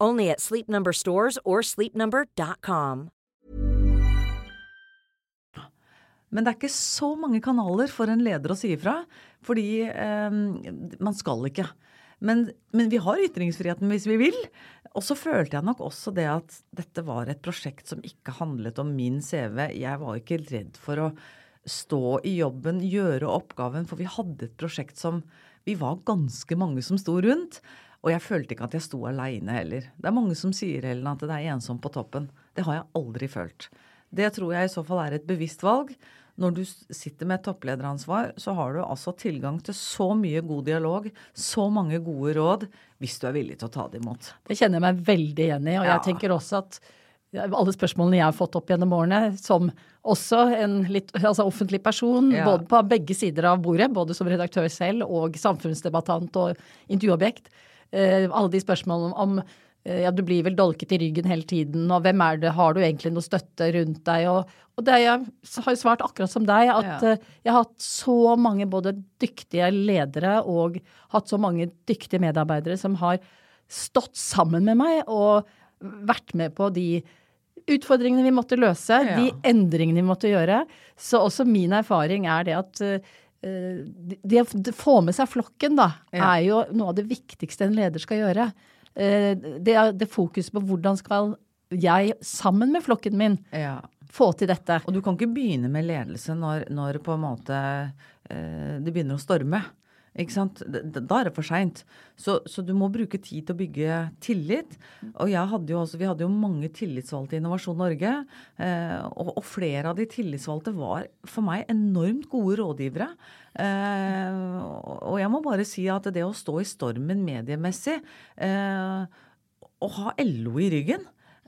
Only at Sleep Number stores or sleepnumber.com. Men det er ikke så mange kanaler for en leder å si ifra, fordi eh, man skal ikke. Men, men, vi har ytringsfriheten hvis vi vil. Og så følte jeg nok også det at dette var et prosjekt som ikke handlet om min CV. Jeg var ikke redd for å stå i jobben, gjøre oppgaven, for vi hadde et prosjekt som vi var ganske mange som sto rundt. Og jeg følte ikke at jeg sto aleine heller. Det er mange som sier Helen, at det er ensomt på toppen. Det har jeg aldri følt. Det tror jeg i så fall er et bevisst valg. Når du sitter med et topplederansvar, så har du altså tilgang til så mye god dialog, så mange gode råd, hvis du er villig til å ta det imot. Det kjenner jeg meg veldig igjen i. Og jeg tenker også at alle spørsmålene jeg har fått opp gjennom årene, som også en litt altså offentlig person, ja. både på begge sider av bordet, både som redaktør selv og samfunnsdebattant og intervjuobjekt, alle de spørsmålene om Eh, ja, du blir vel dolket i ryggen hele tiden, og hvem er det, har du egentlig noe støtte rundt deg? Og, og det jeg har jo svart akkurat som deg, at ja. Eh, jeg har hatt så mange både dyktige ledere og hatt så mange dyktige medarbeidere som har stått sammen med meg og vært med på de utfordringene vi måtte løse, ja. de endringene vi måtte gjøre. Så også min erfaring er det at det å få med seg flokken, da, er jo noe av det viktigste en leder skal gjøre. Eh, det det fokuset på hvordan skal jeg, sammen med flokken min, ja. få til dette. Og du kan ikke begynne med ledelse når, når på en måte eh, det begynner å storme. Ikke sant? Da er det for seint. Så, så, du må bruke tid til å bygge tillit. Og hadde også, vi hadde jo mange tillitsvalgte i Innovasjon Norge. Eh, og, og, flere av de tillitsvalgte var for meg enormt gode rådgivere. Eh, og jeg må bare si at det å stå i stormen mediemessig eh, og ha LO i ryggen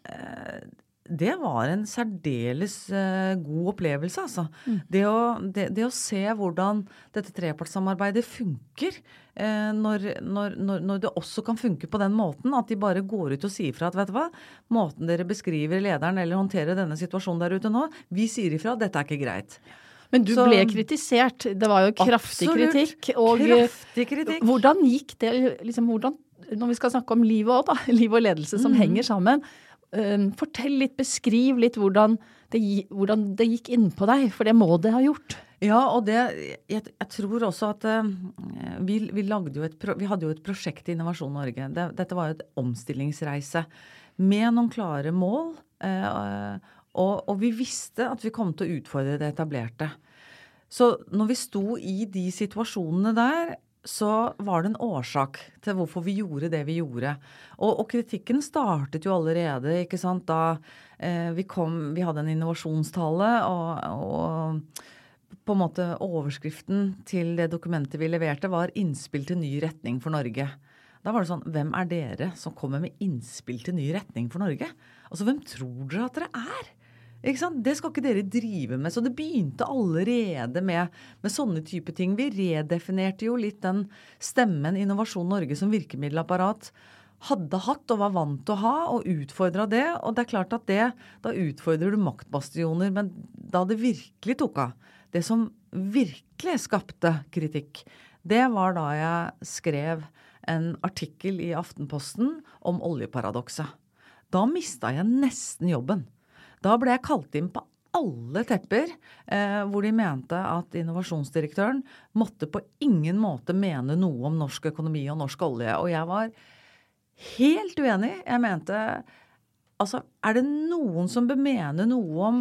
eh, det var en særdeles uh, god opplevelse, altså. Mm. Det, å, det, det, å, se hvordan dette trepartssamarbeidet funker, uh, når, når, når, når, det også kan funke på den måten at de bare går ut og sier fra at vet du hva, måten dere beskriver lederen eller håndterer denne situasjonen der ute nå, vi sier ifra, dette er ikke greit. Men du Så, ble kritisert. Det var jo kraftig absolutt, kritikk. Og kraftig kritikk. hvordan gikk det liksom, hvordan, Når vi skal snakke om livet òg, da. Liv og ledelse som mm. henger sammen. Um, fortell litt, beskriv litt hvordan det, hvordan det gikk innpå deg, for det må det ha gjort. Ja, og det Jeg, jeg tror også at uh, vi, vi, et, vi, hadde jo et prosjekt i Innovasjon Norge. Det, dette var jo et omstillingsreise med noen klare mål. Uh, og, og, vi visste at vi kom til å utfordre det etablerte. Så når vi sto i de situasjonene der, så var det en årsak til hvorfor vi gjorde det vi gjorde. Og, og kritikken startet jo allerede ikke sant, da eh, vi kom Vi hadde en innovasjonstale, og, og på en måte overskriften til det dokumentet vi leverte, var 'Innspill til ny retning for Norge'. Da var det sånn Hvem er dere som kommer med innspill til ny retning for Norge? Altså, hvem tror dere at dere er? Det skal ikke dere drive med. Så det begynte allerede med, med sånne type ting. Vi redefinerte jo litt den stemmen Innovasjon Norge som virkemiddelapparat hadde hatt og var vant til å ha, og utfordra det. Og det er klart at det, da utfordrer du maktbastioner. Men da det virkelig tok av, det som virkelig skapte kritikk, det var da jeg skrev en artikkel i Aftenposten om oljeparadokset. Da mista jeg nesten jobben. Da ble jeg kalt inn på alle tepper eh, hvor de mente at innovasjonsdirektøren måtte på ingen måte mene noe om norsk økonomi og norsk olje. Og jeg var helt uenig. Jeg mente Altså, er det noen som bør mene noe om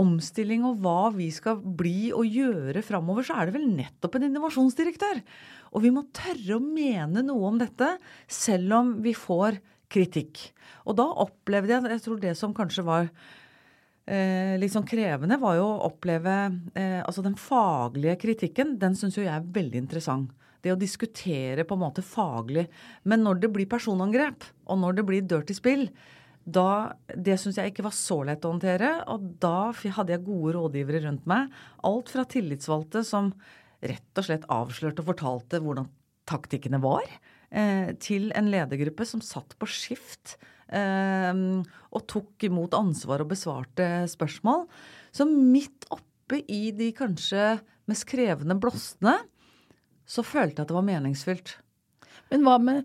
omstilling og hva vi skal bli og gjøre framover, så er det vel nettopp en innovasjonsdirektør. Og vi må tørre å mene noe om dette, selv om vi får kritikk. Og da opplevde jeg, jeg tror det som kanskje var eh, sånn krevende, var jo å oppleve eh, Altså den faglige kritikken, den syns jo jeg er veldig interessant. Det å diskutere på en måte faglig. Men når det blir personangrep, og når det blir dirty spill, da, det syns jeg ikke var så lett å håndtere, og da hadde jeg gode rådgivere rundt meg. Alt fra tillitsvalgte som rett og slett avslørte og fortalte hvordan taktikkene var, eh, til en ledergruppe som satt på skift og tok imot ansvar og besvarte spørsmål. Så midt oppe i de kanskje mest krevende blåstene, så følte jeg at det var meningsfylt. Men hva med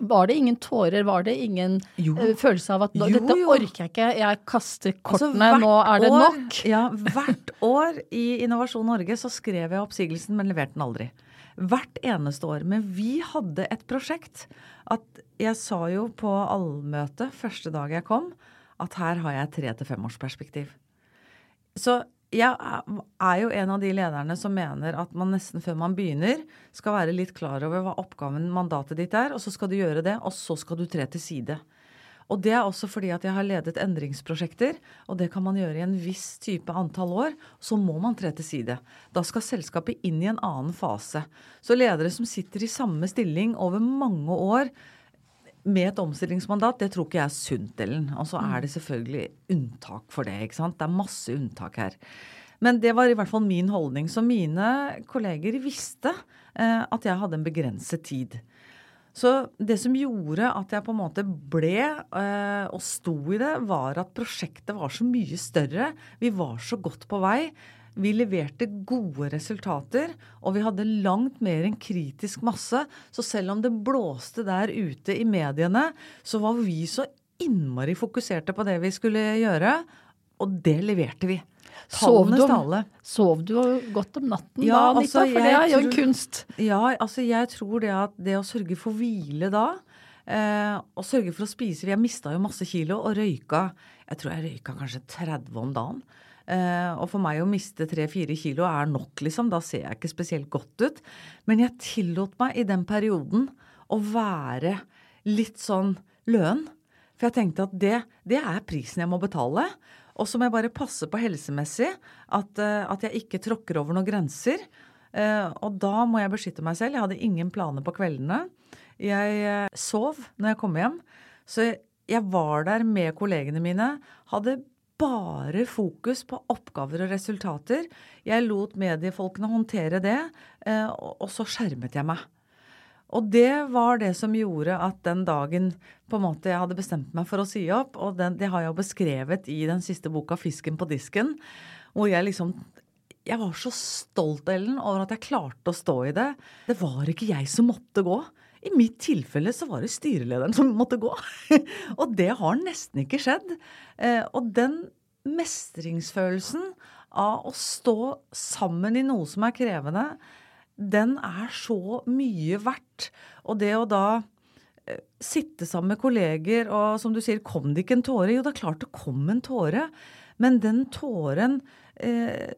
var det ingen tårer, var det ingen Jo. eh, følelse av at nå, Jo, dette orker jeg ikke, jeg kaster Altså, kortene, altså, nå er det år- nok? Ja, hvert år i Innovasjon Norge så skrev jeg oppsigelsen, men leverte den aldri. Hvert eneste år. Men vi hadde et prosjekt. At jeg sa jo på allmøtet første dag jeg kom, at her har jeg tre til femårsperspektiv. Så jeg er- jo en av de lederne som mener at man nesten før man begynner, skal være litt klar over hva oppgaven, mandatet ditt er, og så skal du gjøre det, og så skal du tre til side. Og det er også fordi at jeg har ledet endringsprosjekter, og det kan man gjøre i en viss type antall år. Så må man tre til side. Da skal selskapet inn i en annen fase. Så ledere som sitter i samme stilling over mange år med et omstillingsmandat, det tror ikke jeg er sunt, Ellen. Og så er det selvfølgelig unntak for det, ikke sant. Det er masse unntak her. Men det var i hvert fall min holdning. Så mine kolleger visste eh, at jeg hadde en begrenset tid. Så det som gjorde at jeg på en måte ble eh, og sto i det, var at prosjektet var så mye større. Vi var så godt på vei. Vi leverte gode resultater, og vi hadde langt mer enn kritisk masse. Så selv om det blåste der ute i mediene, så var vi så innmari fokuserte på det vi skulle gjøre, og det leverte vi. Sov du, sov du godt om natten Ja, da, Anita? altså, for det er jo en kunst. Ja, altså jeg tror det at det å sørge for hvile da, eh, og sørge for å spise Jeg mista jo masse kilo og røyka Jeg tror jeg røyka kanskje 30 om dagen. Eh, og for meg å miste 3-4 kilo er nok, liksom. Da ser jeg ikke spesielt godt ut. Men jeg tillot meg i den perioden å være litt sånn løen. For jeg tenkte at det, det er prisen jeg må betale. Og så må jeg bare passe på helsemessig at, eh, at jeg ikke tråkker over noen grenser. Eh, og da må jeg beskytte meg selv. Jeg hadde ingen planer på kveldene. Jeg eh, sov når jeg kom hjem. Så jeg, var der med kollegene mine. Hadde bare fokus på oppgaver og resultater. Jeg lot mediefolkene håndtere det, og så skjermet jeg meg. Og det var det som gjorde at den dagen på en måte jeg hadde bestemt meg for å si opp, og den, det har jeg jo beskrevet i den siste boka 'Fisken på disken', hvor jeg liksom Jeg var så stolt, Ellen, over at jeg klarte å stå i det. Det var ikke jeg som måtte gå. I mitt tilfelle så var det styrelederen som måtte gå. og det har nesten ikke skjedd. Eh, og den mestringsfølelsen av å stå sammen i noe som er krevende, den er så mye verdt. Og det å da eh, sitte sammen med kolleger, og som du sier, kom det ikke en tåre? Jo, det er klart det kom en tåre. Men den tåren eh,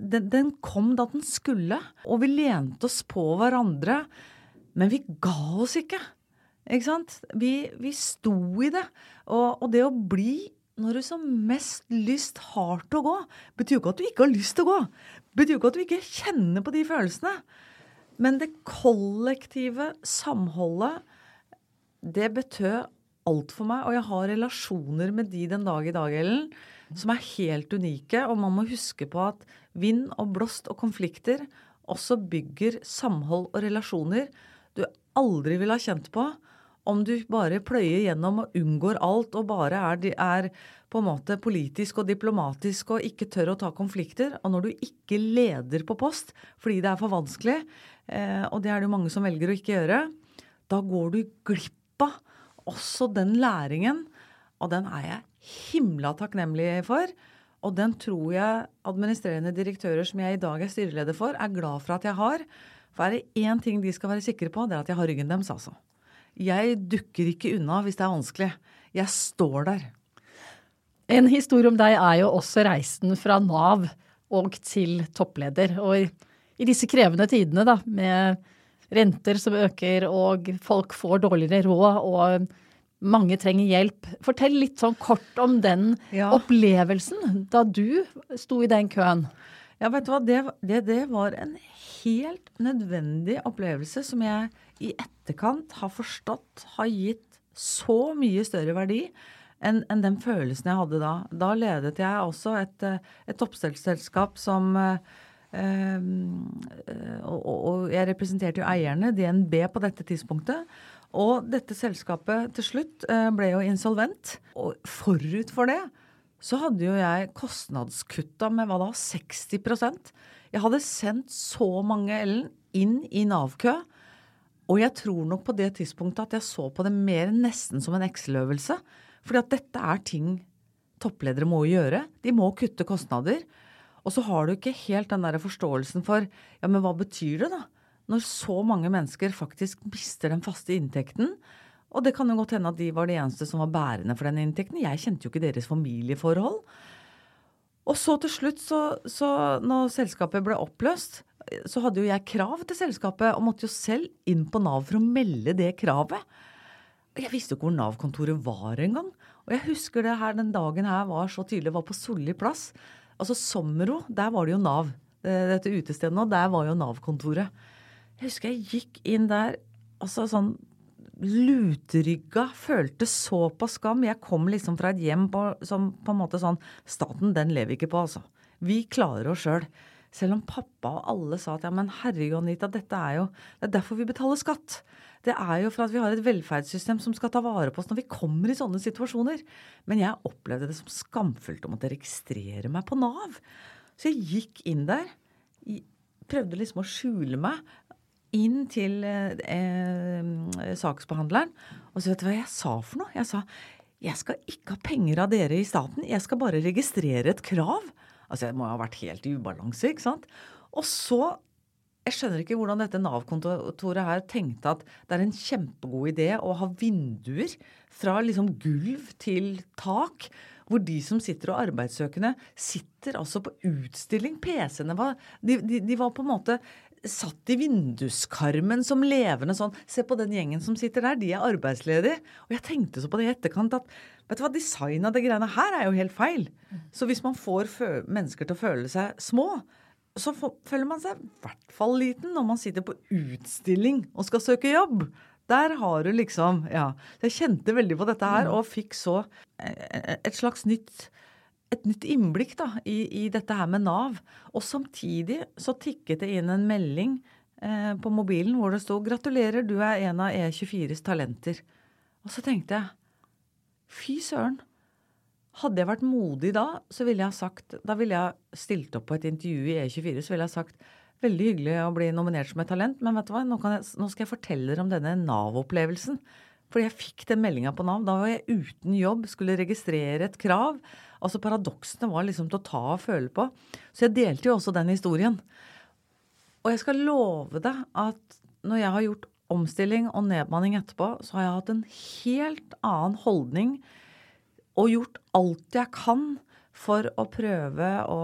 den, den kom da den skulle. Og vi lente oss på hverandre. Men vi ga oss ikke. Ikke sant? Vi, vi sto i det. Og, og det å bli når du som mest lyst har til å gå, betyr jo ikke at du ikke har lyst til å gå. Betyr jo ikke at du ikke kjenner på de følelsene. Men det kollektive samholdet, det betød alt for meg. Og jeg har relasjoner med de den dag i dag, Ellen, som er helt unike. Og man må huske på at vind og blåst og konflikter også bygger samhold og relasjoner du aldri ville ha kjent på om du bare pløyer gjennom og unngår alt og bare er, er, på en måte politisk og diplomatisk og ikke tør å ta konflikter. Og når du ikke leder på post fordi det er for vanskelig, eh, og det er det jo mange som velger å ikke gjøre, da går du glipp av også den læringen. Og den er jeg himla takknemlig for. Og den tror jeg administrerende direktører som jeg i dag er styreleder for, er glad for at jeg har. For er det én ting de skal være sikre på, det er at jeg har ryggen deres, altså. Jeg dukker ikke unna hvis det er vanskelig. Jeg står der. En historie om deg er jo også reisen fra Nav og til toppleder. Og i, disse krevende tidene, da, med renter som øker og folk får dårligere råd og mange trenger hjelp. Fortell litt sånn kort om den Ja. opplevelsen da du sto i den køen. Ja, vet du hva, det, det, det var en helt nødvendig opplevelse som jeg i etterkant har forstått har gitt så mye større verdi enn en den følelsen jeg hadde da. Da ledet jeg også et, eh, et toppselskap som eh, eh, og, og, jeg representerte jo eierne, DNB, på dette tidspunktet. Og dette selskapet til slutt eh, ble jo insolvent. Og forut for det så hadde jo jeg kostnadskutta med hva da, 60% Jeg hadde sendt så mange Ellen inn i Nav-kø. Og jeg tror nok på det tidspunktet at jeg så på det mer nesten som en Excel-øvelse. Fordi at dette er ting toppledere må gjøre. De må kutte kostnader. Og så har du ikke helt den der forståelsen for ja, men hva betyr det da? Når så mange mennesker faktisk mister den faste inntekten. Og det kan jo godt hende at de var de eneste som var bærende for den inntekten. Jeg kjente jo ikke deres familieforhold. Og så til slutt, så, så når selskapet ble oppløst, så hadde jo jeg krav til selskapet og måtte jo selv inn på Nav for å melde det kravet. Jeg visste ikke hvor Nav-kontoret var engang. Og jeg husker det her, den dagen her var så tydelig. Var på Solli plass. Altså Sommero, der var det jo Nav. Dette utestedet nå, der var jo Nav-kontoret. Jeg husker jeg gikk inn der, altså sånn lutrygga, følte så på skam. Jeg kom liksom fra et hjem på, som på en måte sånn Staten, den lever ikke på, altså. Vi klarer oss sjøl. Selv. selv om pappa og alle sa at ja, men herregud, Anita, dette er jo Det er derfor vi betaler skatt. Det er jo for at vi har et velferdssystem som skal ta vare på oss når vi kommer i sånne situasjoner. Men jeg opplevde det som skamfullt å måtte registrere meg på Nav. Så jeg gikk inn der. Prøvde liksom å skjule meg inn til eh, eh, saksbehandleren. Og så vet du hva jeg sa for noe? Jeg sa jeg skal ikke ha penger av dere i staten, jeg skal bare registrere et krav. Altså jeg må ha vært helt i ubalanse, ikke sant. Og så jeg skjønner ikke hvordan dette Nav-kontoret her tenkte at det er en kjempegod idé å ha vinduer fra liksom gulv til tak. Hvor de som sitter og arbeidssøkende, sitter altså på utstilling. PC-ene var de, de, de, var på en måte satt i vinduskarmen som levende sånn. Se på den gjengen som sitter der, de er arbeidsledige. Og jeg tenkte så på det i etterkant at vet du hva, design av det greiene her er jo helt feil. Så hvis man får mennesker til å føle seg små, så føler man seg i hvert fall liten når man sitter på utstilling og skal søke jobb. Der har du liksom Ja. Jeg kjente veldig på dette her, og fikk så eh, et slags nytt et nytt innblikk da, i, i, dette her med Nav. Og samtidig så tikket det inn en melding eh, på mobilen hvor det sto 'Gratulerer, du er en av E24s talenter'. Og så tenkte jeg fy søren. Hadde jeg vært modig da, så ville jeg sagt Da ville jeg stilt opp på et intervju i E24, så ville jeg sagt Veldig hyggelig å bli nominert som et talent, men vet du hva, nå, jeg, nå skal jeg fortelle dere om denne Nav-opplevelsen. Fordi jeg fikk den meldinga på Nav. Da var jeg uten jobb, skulle registrere et krav. Altså Paradoksene var liksom til å ta og føle på. Så jeg delte jo også den historien. Og jeg skal love deg at når jeg har gjort omstilling og nedmanning etterpå, så har jeg hatt en helt annen holdning og gjort alt jeg kan for å prøve å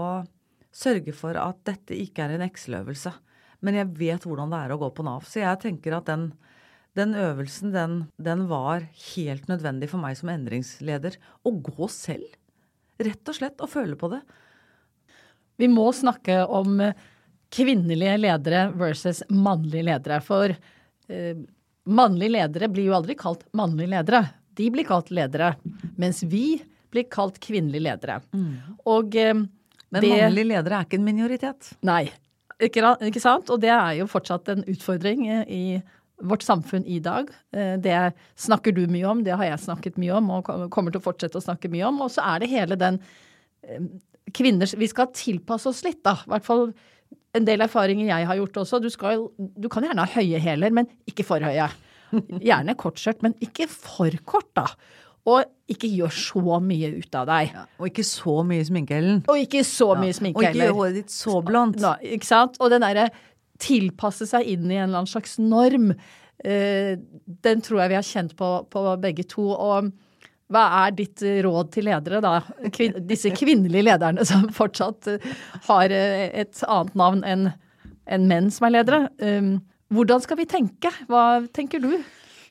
sørge for at dette ikke er en Excel-øvelse. Men jeg vet hvordan det er å gå på Nav. Så jeg tenker at den, den øvelsen, den, den var helt nødvendig for meg som endringsleder. Å gå selv. Rett og slett å føle på det. Vi må snakke om kvinnelige ledere versus mannlige ledere. For eh, mannlige ledere blir jo aldri kalt mannlige ledere. De blir kalt ledere. Mens vi blir kalt kvinnelige ledere. Mm. Og eh, Men det, mannlige ledere er ikke en minoritet. Nei. Ikke, ikke sant? Og det er jo fortsatt en utfordring eh, i vårt samfunn i dag. Eh, det snakker du mye om, det har jeg snakket mye om og kommer til å fortsette å snakke mye om. Og så er det hele den kvinners Vi skal tilpasse oss litt, da. I hvert fall en del erfaringer jeg har gjort også. Du, skal, du kan gjerne ha høye hæler, men ikke for høye. Gjerne kortskjørt, men ikke for kort, da. Og ikke gjør så mye ut av deg. Ja, og ikke så mye sminke, Ellen. Og ikke så mye ja, sminke heller. Og ikke gjør håret ditt så blondt. Ja, ikke sant. Og den derre tilpasse seg inn i en eller annen slags norm. Eh, den tror jeg vi har kjent på, på begge to. Og hva er ditt råd til ledere, da? Kvin disse kvinnelige lederne som fortsatt eh, har eh, et annet navn enn en menn som er ledere. Hvordan skal vi tenke? Hva tenker du?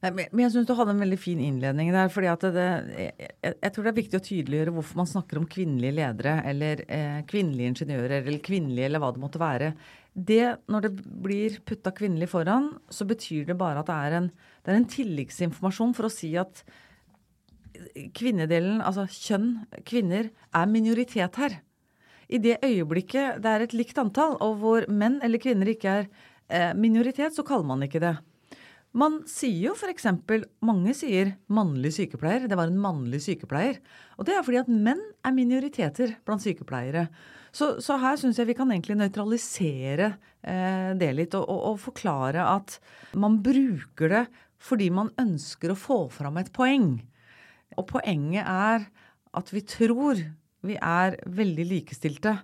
Men jeg syns du hadde en veldig fin innledning der. fordi det, jeg, jeg, tror det er viktig å tydeliggjøre hvorfor man snakker om kvinnelige ledere eller eh, kvinnelige ingeniører eller kvinnelige eller hva det måtte være det, når det blir putta kvinnelig foran, så betyr det bare at det er en, det er en tilleggsinformasjon for å si at kvinnedelen, altså kjønn, kvinner, er minoritet her. I det øyeblikket det er et likt antall, og hvor menn eller kvinner ikke er minoritet, så kaller man ikke det. Man sier jo f.eks. Mange sier 'mannlig sykepleier'. Det var en mannlig sykepleier. Og det er fordi at menn er minoriteter blant sykepleiere. Så, så her syns jeg vi kan egentlig nøytralisere eh, det litt, og, og, og forklare at man bruker det fordi man ønsker å få fram et poeng. Og poenget er at vi tror vi er veldig likestilte,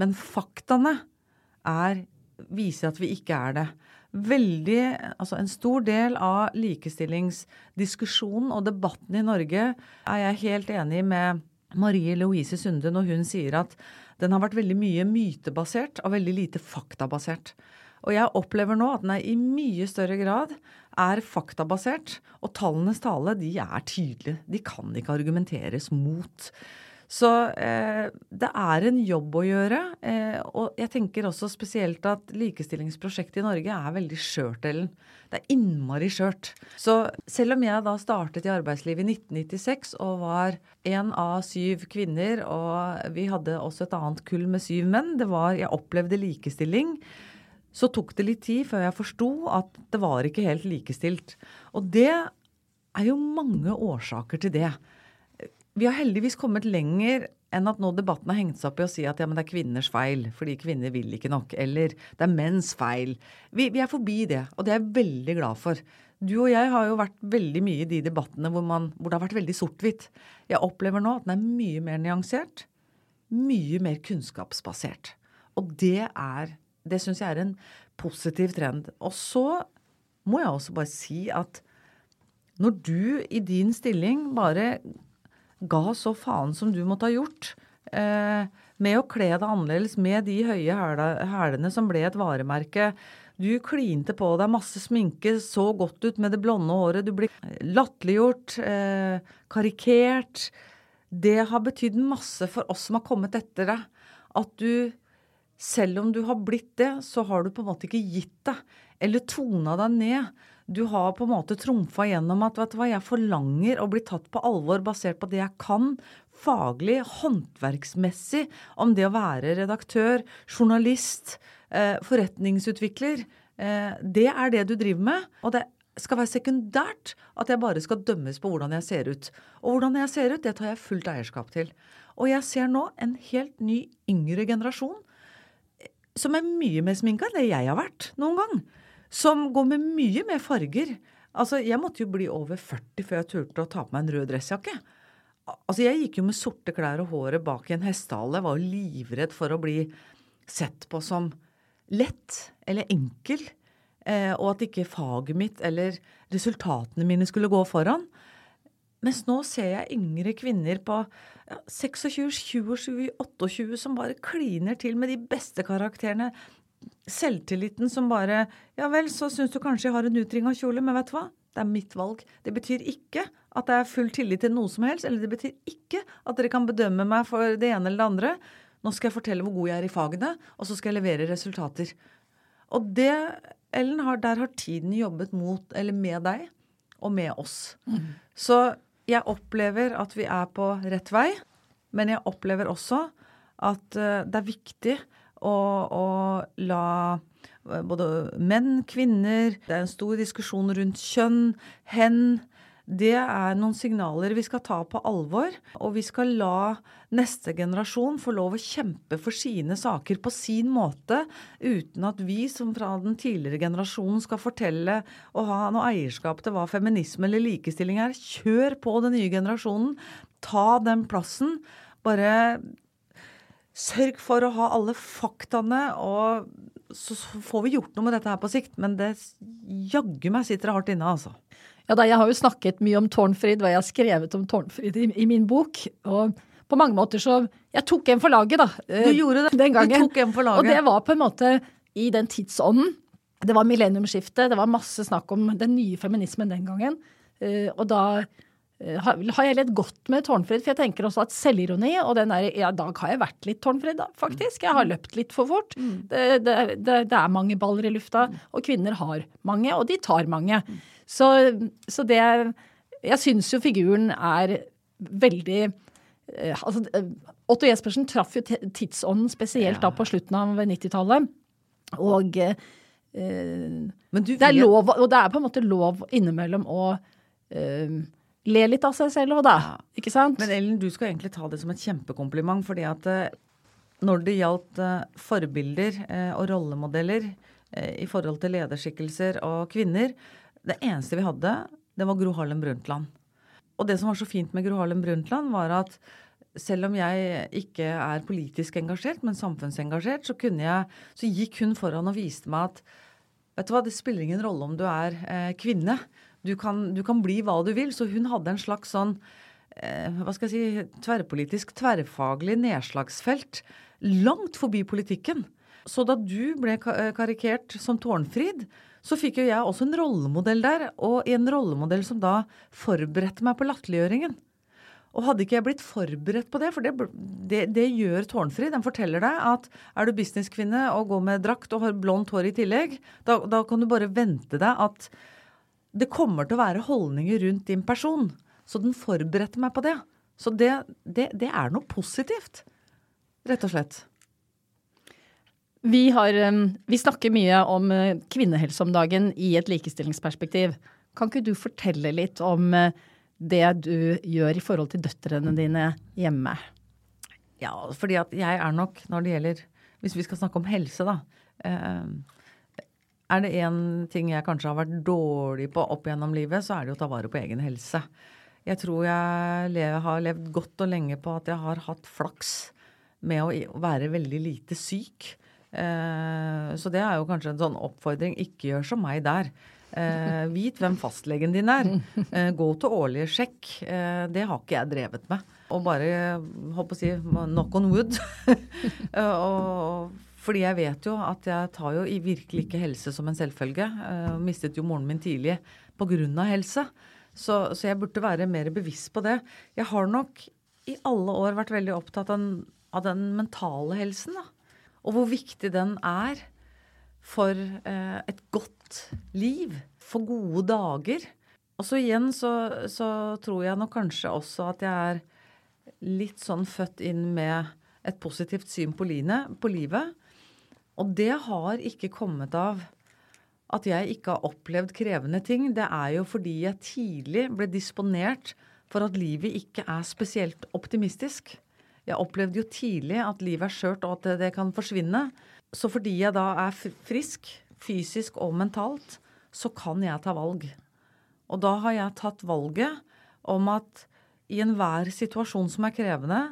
men faktaene er, viser at vi ikke er det. Veldig, altså En stor del av likestillingsdiskusjonen og debatten i Norge er jeg helt enig med Marie Louise Sunde når hun sier at den har vært veldig mye mytebasert og veldig lite faktabasert. Og jeg opplever nå at den er i mye større grad er faktabasert. Og tallenes tale, de er tydelige. De kan ikke argumenteres mot. Så eh, det er en jobb å gjøre. Eh, og jeg tenker også spesielt at likestillingsprosjektet i Norge er veldig skjørt, Ellen. Det er innmari skjørt. Så selv om jeg da startet i arbeidslivet i 1996 og var én av syv kvinner, og vi hadde også et annet kull med syv menn, det var Jeg opplevde likestilling så tok det litt tid før jeg forsto at det var ikke helt likestilt. Og det er jo mange årsaker til det. Vi har heldigvis kommet lenger enn at nå debatten har hengt seg opp i å si at ja, men det er kvinners feil fordi kvinner vil ikke nok. Eller det er menns feil. Vi, vi er forbi det, og det er jeg veldig glad for. Du og jeg har jo vært veldig mye i de debattene hvor, man, hvor det har vært veldig sort-hvitt. Jeg opplever nå at den er mye mer nyansert. Mye mer kunnskapsbasert. Og det er det syns jeg er en positiv trend. Og så må jeg også bare si at når du i din stilling bare ga så faen som du måtte ha gjort eh, med å kle deg annerledes, med de høye hælene som ble et varemerke Du klinte på deg masse sminke, så godt ut med det blonde håret. Du ble latterliggjort, eh, karikert. Det har betydd masse for oss som har kommet etter deg. At du selv om du har blitt det, så har du på en måte ikke gitt deg eller tona deg ned. Du har på en måte trumfa gjennom at vet du hva, jeg forlanger å bli tatt på alvor basert på det jeg kan, faglig, håndverksmessig, om det å være redaktør, journalist, eh, forretningsutvikler. Eh, det er det du driver med. Og det skal være sekundært at jeg bare skal dømmes på hvordan jeg ser ut. Og hvordan jeg ser ut, det tar jeg fullt eierskap til. Og jeg ser nå en helt ny, yngre generasjon som er mye mer sminka enn det jeg har vært noen gang. Som går med mye mer farger. Altså, Jeg måtte jo bli over 40 før jeg turte å ta på meg en rød dressjakke. Altså, Jeg gikk jo med sorte klær og håret bak i en hestehale. Var jo livredd for å bli sett på som lett eller enkel. Eh, og at ikke faget mitt eller resultatene mine skulle gå foran. Mens nå ser jeg yngre kvinner på ja, 26, 27, 28 som bare kliner til med de beste karakterene. Selvtilliten som bare Ja vel, så syns du kanskje jeg har en utringa kjole, men vet du hva? Det er mitt valg. Det betyr ikke at det er full tillit til noe som helst, eller det betyr ikke at dere kan bedømme meg for det ene eller det andre. Nå skal jeg fortelle hvor god jeg er i fagene, og så skal jeg levere resultater. Og det, Ellen, har, der har tiden jobbet mot, eller med deg og med oss. Mm. Så jeg opplever at vi er på rett vei, men jeg opplever også at eh, det er viktig å, å la eh, både menn, kvinner Det er en stor diskusjon rundt kjønn, hen, det er noen signaler vi skal ta på alvor. Og vi skal la neste generasjon få lov å kjempe for sine saker på sin måte, uten at vi som fra den tidligere generasjonen skal fortelle og ha noe eierskap til hva feminisme eller likestilling er. Kjør på den nye generasjonen. Ta den plassen. Bare sørg for å ha alle faktaene, og så får vi gjort noe med dette her på sikt. Men det jaggu meg sitter det hardt inne, altså. Ja, da, Jeg har jo snakket mye om Tårnfrid, og jeg har skrevet om Tårnfrid i, i, min bok. og på mange måter så Jeg tok en for laget, da. Du gjorde det. Den gangen. Du tok en for laget. Og det var på en måte i den tidsånden. Det var millenniumsskiftet, det var masse snakk om den nye feminismen den gangen. Eh, og da har jeg lett godt med Tårnfrid, for jeg tenker også at selvironi og den der Ja, i dag har jeg vært litt Tårnfrid, da, faktisk. Jeg har løpt litt for fort. Mm. Det, det, det, det er mange baller i lufta, og kvinner har mange, og de tar mange. Så, så det Jeg syns jo figuren er veldig eh, altså, eh, Otto Jespersen traff jo tidsånden spesielt da på slutten av 90-tallet. Og eh, det er lov, og det er på en måte lov innimellom å eh, le litt av seg selv òg, da. Ja. Ikke sant? Men Ellen, du skal egentlig ta det som et kjempekompliment, fordi at eh, når det gjaldt eh, forbilder eh, og rollemodeller i forhold til lederskikkelser og kvinner, det eneste vi hadde, det var Gro Harlem Brundtland. Og det som var så fint med Gro Harlem Brundtland, var at selv om jeg ikke er politisk engasjert, men samfunnsengasjert, så, jeg, så gikk hun foran og viste meg at vet du hva, det spiller ingen rolle om du er eh, kvinne. Du kan, du kan, bli hva du vil. Så hun hadde en slags sånn eh, hva skal jeg si, tverrpolitisk, tverrfaglig nedslagsfelt langt forbi politikken. Så da du ble eh, karikert som Tårnfrid, så fikk jo jeg også en rollemodell der. Og en rollemodell som da forberedte meg på latterliggjøringen. Og hadde ikke jeg blitt forberedt på det, for det, det, det gjør Tårnfrid. Den forteller deg at er du businesskvinne og går med drakt og har blondt hår i tillegg, da, da, kan du bare vente deg at det kommer til å være holdninger rundt din person. Så den forberedte meg på det. Så det, det, det er noe positivt, rett og slett. Vi, har, vi snakker mye om eh, kvinnehelse om dagen i et likestillingsperspektiv. Kan ikke du fortelle litt om eh, det du gjør i forhold til døtrene dine hjemme? Ja, fordi at jeg er nok, når det gjelder Hvis vi skal snakke om helse, da. Eh, er det én ting jeg kanskje har vært dårlig på opp gjennom livet, så er det å ta vare på egen helse. Jeg tror jeg har levd godt og lenge på at jeg har hatt flaks med å være veldig lite syk. Eh, så det er jo kanskje en sånn oppfordring. Ikke gjør som meg der. Eh, vit hvem fastlegen din er. Eh, gå til årlige sjekk. Det har ikke jeg drevet med. Og bare håper å si knock on wood. og, fordi jeg vet jo at jeg tar jo i virkelig ikke helse som en selvfølge. Uh, mistet jo moren min tidlig pga. helse. Så, så, jeg burde være mer bevisst på det. Jeg har nok i alle år vært veldig opptatt av, av den mentale helsen. Da. Og hvor viktig den er for eh, et godt liv, for gode dager. Og så igjen så, så, tror jeg nok kanskje også at jeg er litt sånn født inn med et positivt syn på, line, på livet. Og det har ikke kommet av at jeg ikke har opplevd krevende ting. Det er jo fordi jeg tidlig ble disponert for at livet ikke er spesielt optimistisk. Jeg opplevde jo tidlig at livet er skjørt og at det kan forsvinne. Så fordi jeg da er frisk, fysisk og mentalt, så kan jeg ta valg. Og da har jeg tatt valget om at i enhver situasjon som er krevende,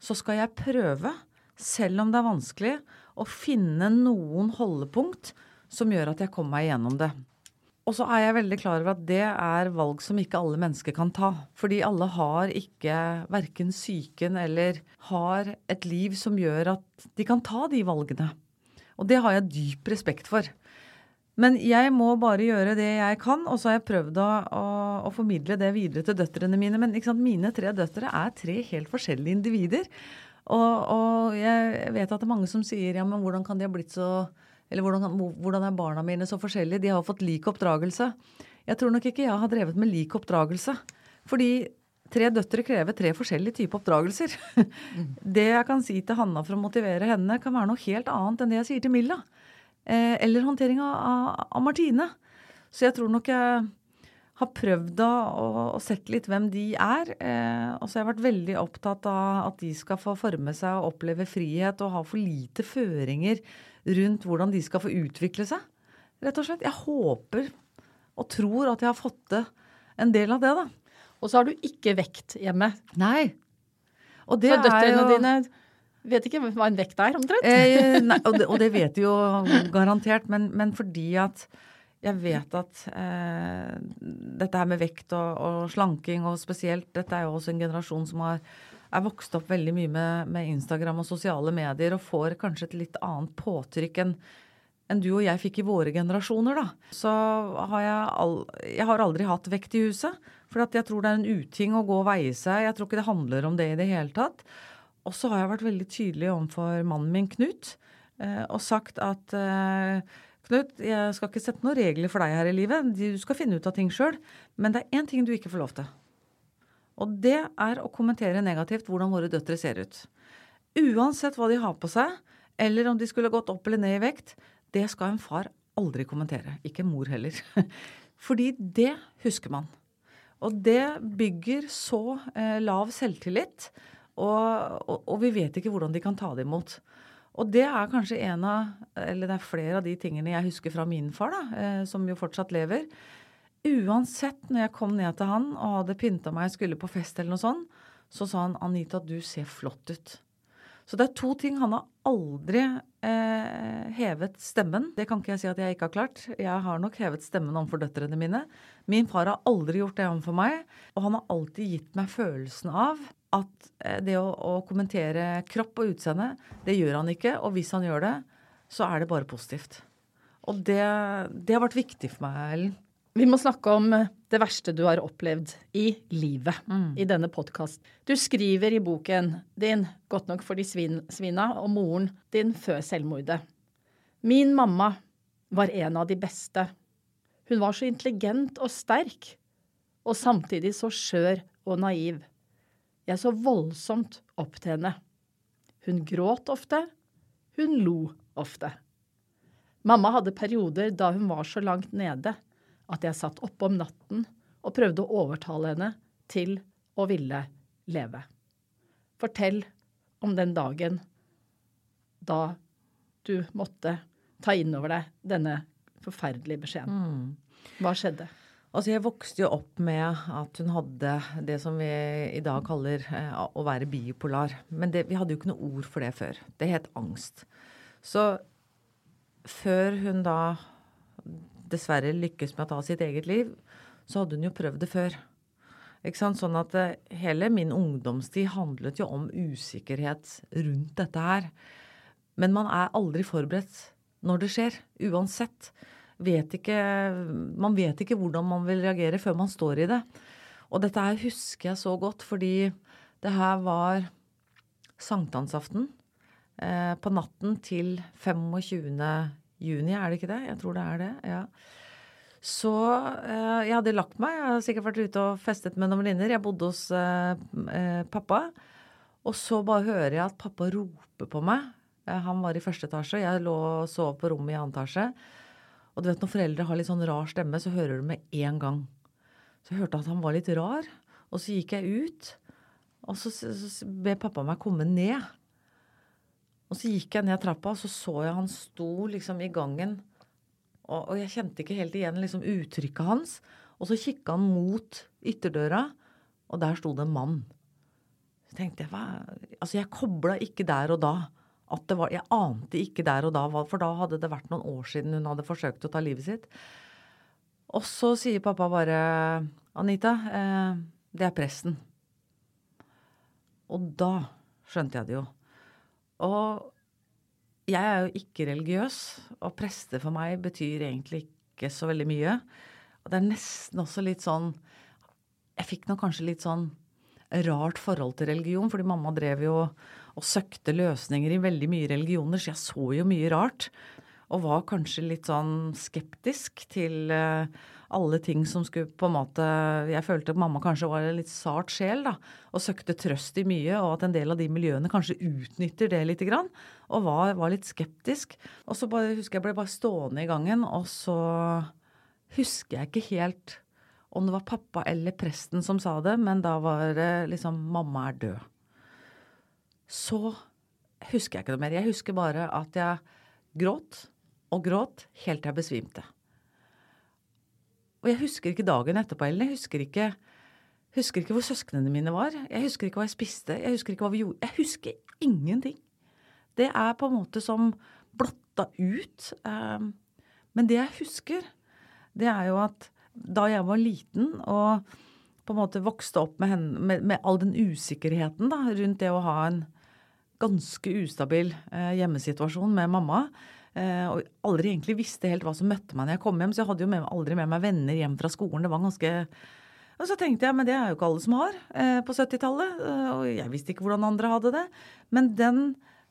så skal jeg prøve, selv om det er vanskelig, å finne noen holdepunkt som gjør at jeg kommer meg gjennom det. Og så er jeg veldig klar over at det er valg som ikke alle mennesker kan ta. Fordi alle har ikke verken psyken eller har et liv som gjør at de kan ta de valgene. Og det har jeg dyp respekt for. Men jeg må bare gjøre det jeg kan, og så har jeg prøvd å, å, å formidle det videre til døtrene mine. Men mine tre døtre er tre helt forskjellige individer. Og, og, jeg vet at det er mange som sier ja, men hvordan kan de ha blitt så Eller hvordan, hvordan er barna mine så forskjellige? De har fått lik oppdragelse. Jeg tror nok ikke jeg har drevet med lik oppdragelse. Fordi tre døtre krever tre forskjellige typer oppdragelser. Det jeg kan si til Hanna for å motivere henne, kan være noe helt annet enn det jeg sier til Milla. Eh, eller håndtering av, av, Martine. Så jeg tror nok jeg har prøvd å, å sett litt hvem de er. Eh, og så har jeg vært veldig opptatt av at de skal få forme seg og oppleve frihet og ha for lite føringer rundt hvordan de skal få utvikle seg. Rett og slett. Jeg håper og tror at jeg har fått til en del av det, da. Og så har du ikke vekt hjemme. Nei. Og det For døtrene jo... dine vet ikke hva en vekt er, omtrent? Eh, nei, og, det, og, det, vet de jo garantert, men, men, fordi at jeg vet at eh, dette her med vekt og, og, slanking, og spesielt Dette er jo også en generasjon som har, er vokst opp veldig mye med, med Instagram og sosiale medier og får kanskje et litt annet påtrykk enn enn du og jeg fikk i våre generasjoner, da. Så har jeg, all, jeg har aldri hatt vekt i huset. For jeg tror det er en uting å gå og veie seg. Jeg tror ikke det handler om det i det hele tatt. Og så har jeg vært veldig tydelig overfor mannen min, Knut, eh, og sagt at eh, Knut, jeg skal ikke sette noen regler for deg her i livet. Du skal finne ut av ting sjøl. Men det er én ting du ikke får lov til. Og det er å kommentere negativt hvordan våre døtre ser ut. Uansett hva de har på seg, eller om de skulle gått opp eller ned i vekt, det skal en far aldri kommentere. Ikke mor heller. Fordi det husker man. Og det bygger så eh, lav selvtillit, og, og, og, vi vet ikke hvordan de kan ta det imot. Og det er kanskje en av, eller det er flere av de tingene jeg husker fra min far, da, eh, som jo fortsatt lever. Uansett, når jeg kom ned til han og hadde pynta meg, skulle på fest eller noe sånt, så sa han 'Anita, du ser flott ut'. Så det er to ting. Han har aldri eh, hevet stemmen. Det kan ikke jeg si at jeg ikke har klart. Jeg har nok hevet stemmen overfor døtrene mine. Min far har aldri gjort det overfor meg. Og han har alltid gitt meg følelsen av at eh, det å, å, kommentere kropp og utseende, det gjør han ikke. Og hvis han gjør det, så er det bare positivt. Og det, det har vært viktig for meg, Ellen. Vi må snakke om eh, det verste du har opplevd i livet mm. i denne podkast. Du skriver i boken din 'Godt nok for de svin, svina' og moren din før selvmordet. Min mamma var en av de beste. Hun var så intelligent og sterk, og samtidig så skjør og naiv. Jeg så voldsomt opp til henne. Hun gråt ofte, hun lo ofte. Mamma hadde perioder da hun var så langt nede at jeg satt oppe om natten og prøvde å overtale henne til å ville leve. Fortell om den dagen da du måtte ta inn over deg denne forferdelige beskjeden. Mm. Hva skjedde? Altså Jeg vokste jo opp med at hun hadde det som vi i dag kaller eh, å være bipolar. Men det, vi hadde jo ikke noe ord for det før. Det het angst. Så før hun da dessverre lykkes med å ta sitt eget liv, så hadde hun jo prøvd det før. Ikke sant? Sånn at eh, hele min ungdomstid handlet jo om usikkerhet rundt dette her. Men man er aldri forberedt når det skjer, uansett. Vet ikke, man vet ikke hvordan man vil reagere før man står i det. Og dette her husker jeg så godt, fordi det her var sankthansaften eh, på natten til 25 juni, er det ikke det? Jeg tror det er det. ja. Så eh, jeg hadde lagt meg. Jeg hadde sikkert vært ute og festet med noen venninner. Jeg bodde hos eh, eh, pappa. Og så bare hører jeg at pappa roper på meg. Eh, han var i første etasje. Jeg lå og sov på rommet i annen etasje. Og du vet når foreldre har litt sånn rar stemme, så hører du med en gang. Så jeg hørte at han var litt rar. Og så gikk jeg ut. Og så, så ber pappa meg komme ned. Og så gikk jeg ned trappa, og så så jeg han sto liksom i gangen. Og, og jeg kjente ikke helt igjen liksom uttrykket hans. Og så kikka han mot ytterdøra, og der sto det en mann. Så tenkte jeg, hva? Altså, jeg kobla ikke der og da. At det var, jeg ante ikke der og da, for da hadde det vært noen år siden hun hadde forsøkt å ta livet sitt. Og så sier pappa bare Anita, eh, det er presten. Og da skjønte jeg det jo. Og jeg er jo ikke religiøs, og prester for meg betyr egentlig ikke så veldig mye. Og det er nesten også litt sånn Jeg fikk nok kanskje litt sånn rart forhold til religion, fordi mamma drev jo og søkte løsninger i veldig mye religioner, så jeg så jo mye rart. Og var kanskje litt sånn skeptisk til uh, alle ting som skulle på en måte Jeg følte at mamma kanskje var en litt sart sjel, da. Og søkte trøst i mye, og at en del av de miljøene kanskje utnytter det lite grann. Og var, var, litt skeptisk. Og så bare, husker jeg ble bare stående i gangen, og så husker jeg ikke helt om det var pappa eller presten som sa det, men da var det liksom 'Mamma er død'. Så husker jeg ikke noe mer. Jeg husker bare at jeg gråt og gråt helt til jeg besvimte. Og jeg husker ikke dagen etterpå, heller. Jeg husker ikke, husker ikke hvor søsknene mine var. Jeg husker ikke hva jeg spiste. Jeg husker ikke hva vi gjorde. Jeg husker ingenting. Det er på en måte som blotta ut. Ehm, men det jeg husker, det er jo at da jeg var liten og på en måte vokste opp med, henne, med, med all den usikkerheten da, rundt det å ha en ganske ustabil eh, hjemmesituasjon med mamma, og aldri egentlig visste helt hva som møtte meg når jeg kom hjem. Så jeg hadde jo med, aldri med meg venner hjem fra skolen. Det var ganske Og så tenkte jeg, men det er jo ikke alle som har eh, på 70-tallet. Eh, og jeg visste ikke hvordan andre hadde det. Men den,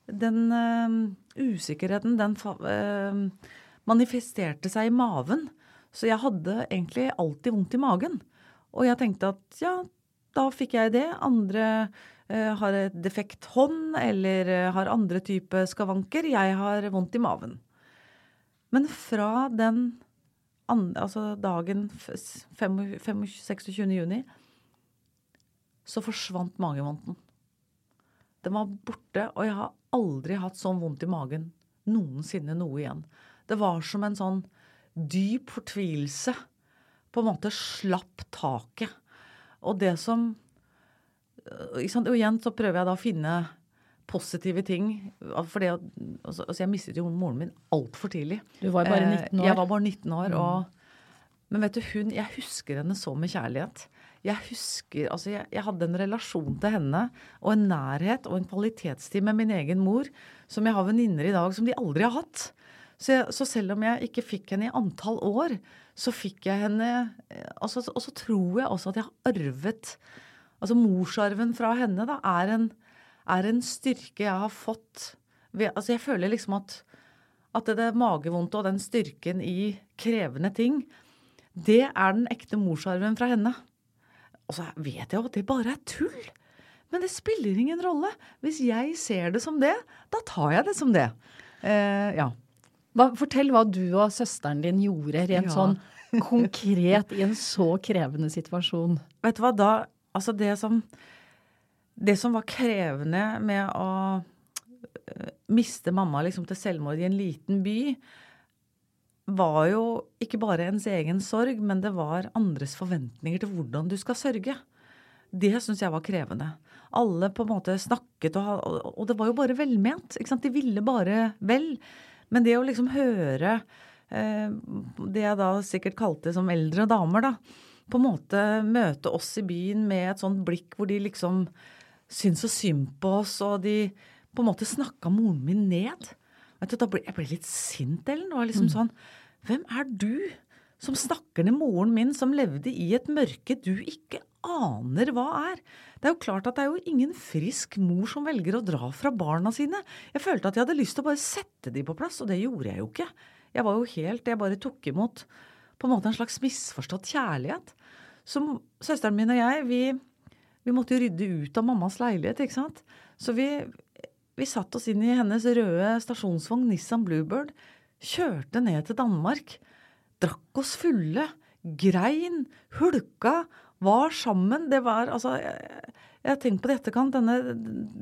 den uh, usikkerheten, den uh, manifesterte seg i maven. Så jeg hadde egentlig alltid vondt i magen. Og jeg tenkte at ja, da fikk jeg det. Andre eh, har et defekt hånd eller eh, har andre type skavanker. Jeg har vondt i maven. Men fra den andre, altså dagen f- fem- fem- 26. juni så forsvant magevondten. Den var borte, og jeg har aldri hatt sånn vondt i magen noensinne noe igjen. Det var som en sånn dyp fortvilelse. På en måte slapp taket. Og det som? Og igjen så prøver jeg da å finne positive ting. For det, altså, altså jeg mistet jo moren min altfor tidlig. Du var bare Eh, 19 år. Mm. Jeg var bare 19 år. Og, men vet du, hun, jeg husker henne så med kjærlighet. Jeg husker, altså jeg, jeg hadde en relasjon til henne og en nærhet og en kvalitetstid med min egen mor som jeg har venninner i dag som de aldri har hatt. Så, jeg, så selv om jeg ikke fikk henne i antall år, så fikk jeg henne eh, altså, Og så tror jeg også at jeg har arvet Altså morsarven fra henne da, er en, er en styrke jeg har fått ved, Altså jeg føler liksom at at det, det magevondte og den styrken i krevende ting, det er den ekte morsarven fra henne. Og så vet jeg jo at det bare er tull. Men det spiller ingen rolle. Hvis jeg ser det som det, da tar jeg det som det. Eh, ja. Hva, fortell hva du og søsteren din gjorde rent Ja. sånn konkret i en så krevende situasjon. Vet du hva, da Altså, det som Det som var krevende med å øh, miste mamma liksom til selvmord i en liten by, var jo ikke bare ens egen sorg, men det var andres forventninger til hvordan du skal sørge. Det syns jeg var krevende. Alle på en måte snakket, og, og det var jo bare velment. De ville bare vel. Men det å liksom høre eh, det jeg da sikkert kalte som eldre damer, da, på en måte møte oss i byen med et sånt blikk hvor de liksom syntes så synd på oss, og de på en måte snakka moren min ned. Vet du, da ble, jeg ble litt sint, Ellen. Var liksom sånn Hvem er du som snakker ned moren min, som levde i et mørke du ikke aner hva er? Det er jo klart at det er jo ingen frisk mor som velger å dra fra barna sine. Jeg følte at jeg hadde lyst til å bare sette de på plass, og det gjorde jeg jo ikke. Jeg var jo helt Jeg bare tok imot på en måte en slags misforstått kjærlighet. Som søsteren min og jeg, vi, vi måtte jo rydde ut av mammas leilighet, ikke sant. Så vi, vi satte oss inn i hennes røde stasjonsvogn Nissan Bluebird, kjørte ned til Danmark, drakk oss fulle, grein, hulka, var sammen. Det var altså Jeg, jeg tenkt på det i etterkant, denne,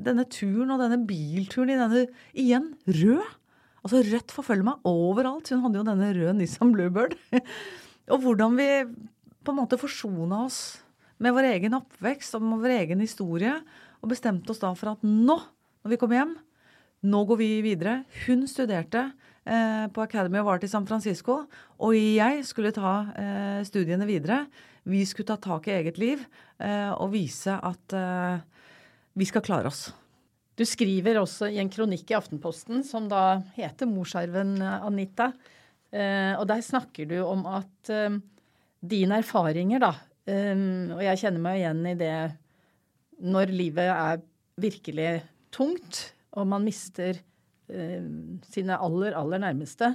denne turen og denne bilturen i denne Igjen rød. Altså rødt forfølger meg overalt. Hun hadde jo denne røde Nissan Bluebird. og hvordan vi på en måte forsona oss med vår egen oppvekst og med vår egen historie, og bestemte oss da for at nå, når vi kom hjem, nå går vi videre. Hun studerte eh, på Academy of Art i San Francisco, og jeg skulle ta eh, studiene videre. Vi skulle ta tak i eget liv eh, og vise at eh, vi skal klare oss. Du skriver også i en kronikk i Aftenposten som da heter 'Morsarven Anita'. Eh, og der snakker du om at eh, dine erfaringer, da eh, Og jeg kjenner meg igjen i det når livet er virkelig tungt, og man mister eh, sine aller, aller nærmeste,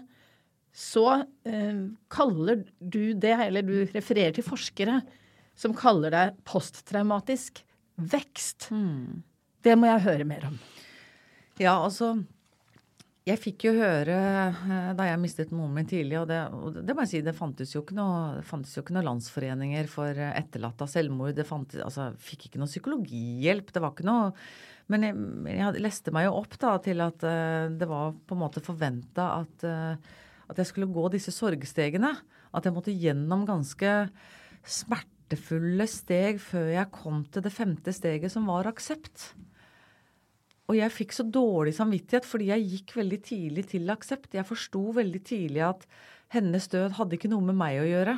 så eh, kaller du det, eller du refererer til forskere som kaller det posttraumatisk vekst. Det må jeg høre mer om. Ja, altså Jeg fikk jo høre eh, da jeg mistet moren min tidlig, og det, og det må jeg si, det fantes jo ikke noe, fantes jo ikke noe landsforeninger for eh, etterlatte av selvmord. Det fantes, altså, jeg fikk ikke noe psykologihjelp. Det var ikke noe Men jeg, jeg leste meg jo opp da til at uh, det var på en måte forventa at, uh, at jeg skulle gå disse sorgstegene. At jeg måtte gjennom ganske smertefulle steg før jeg kom til det femte steget, som var aksept. Og jeg fikk så dårlig samvittighet fordi jeg gikk veldig tidlig til aksept. Jeg forsto veldig tidlig at hennes død hadde ikke noe med meg å gjøre.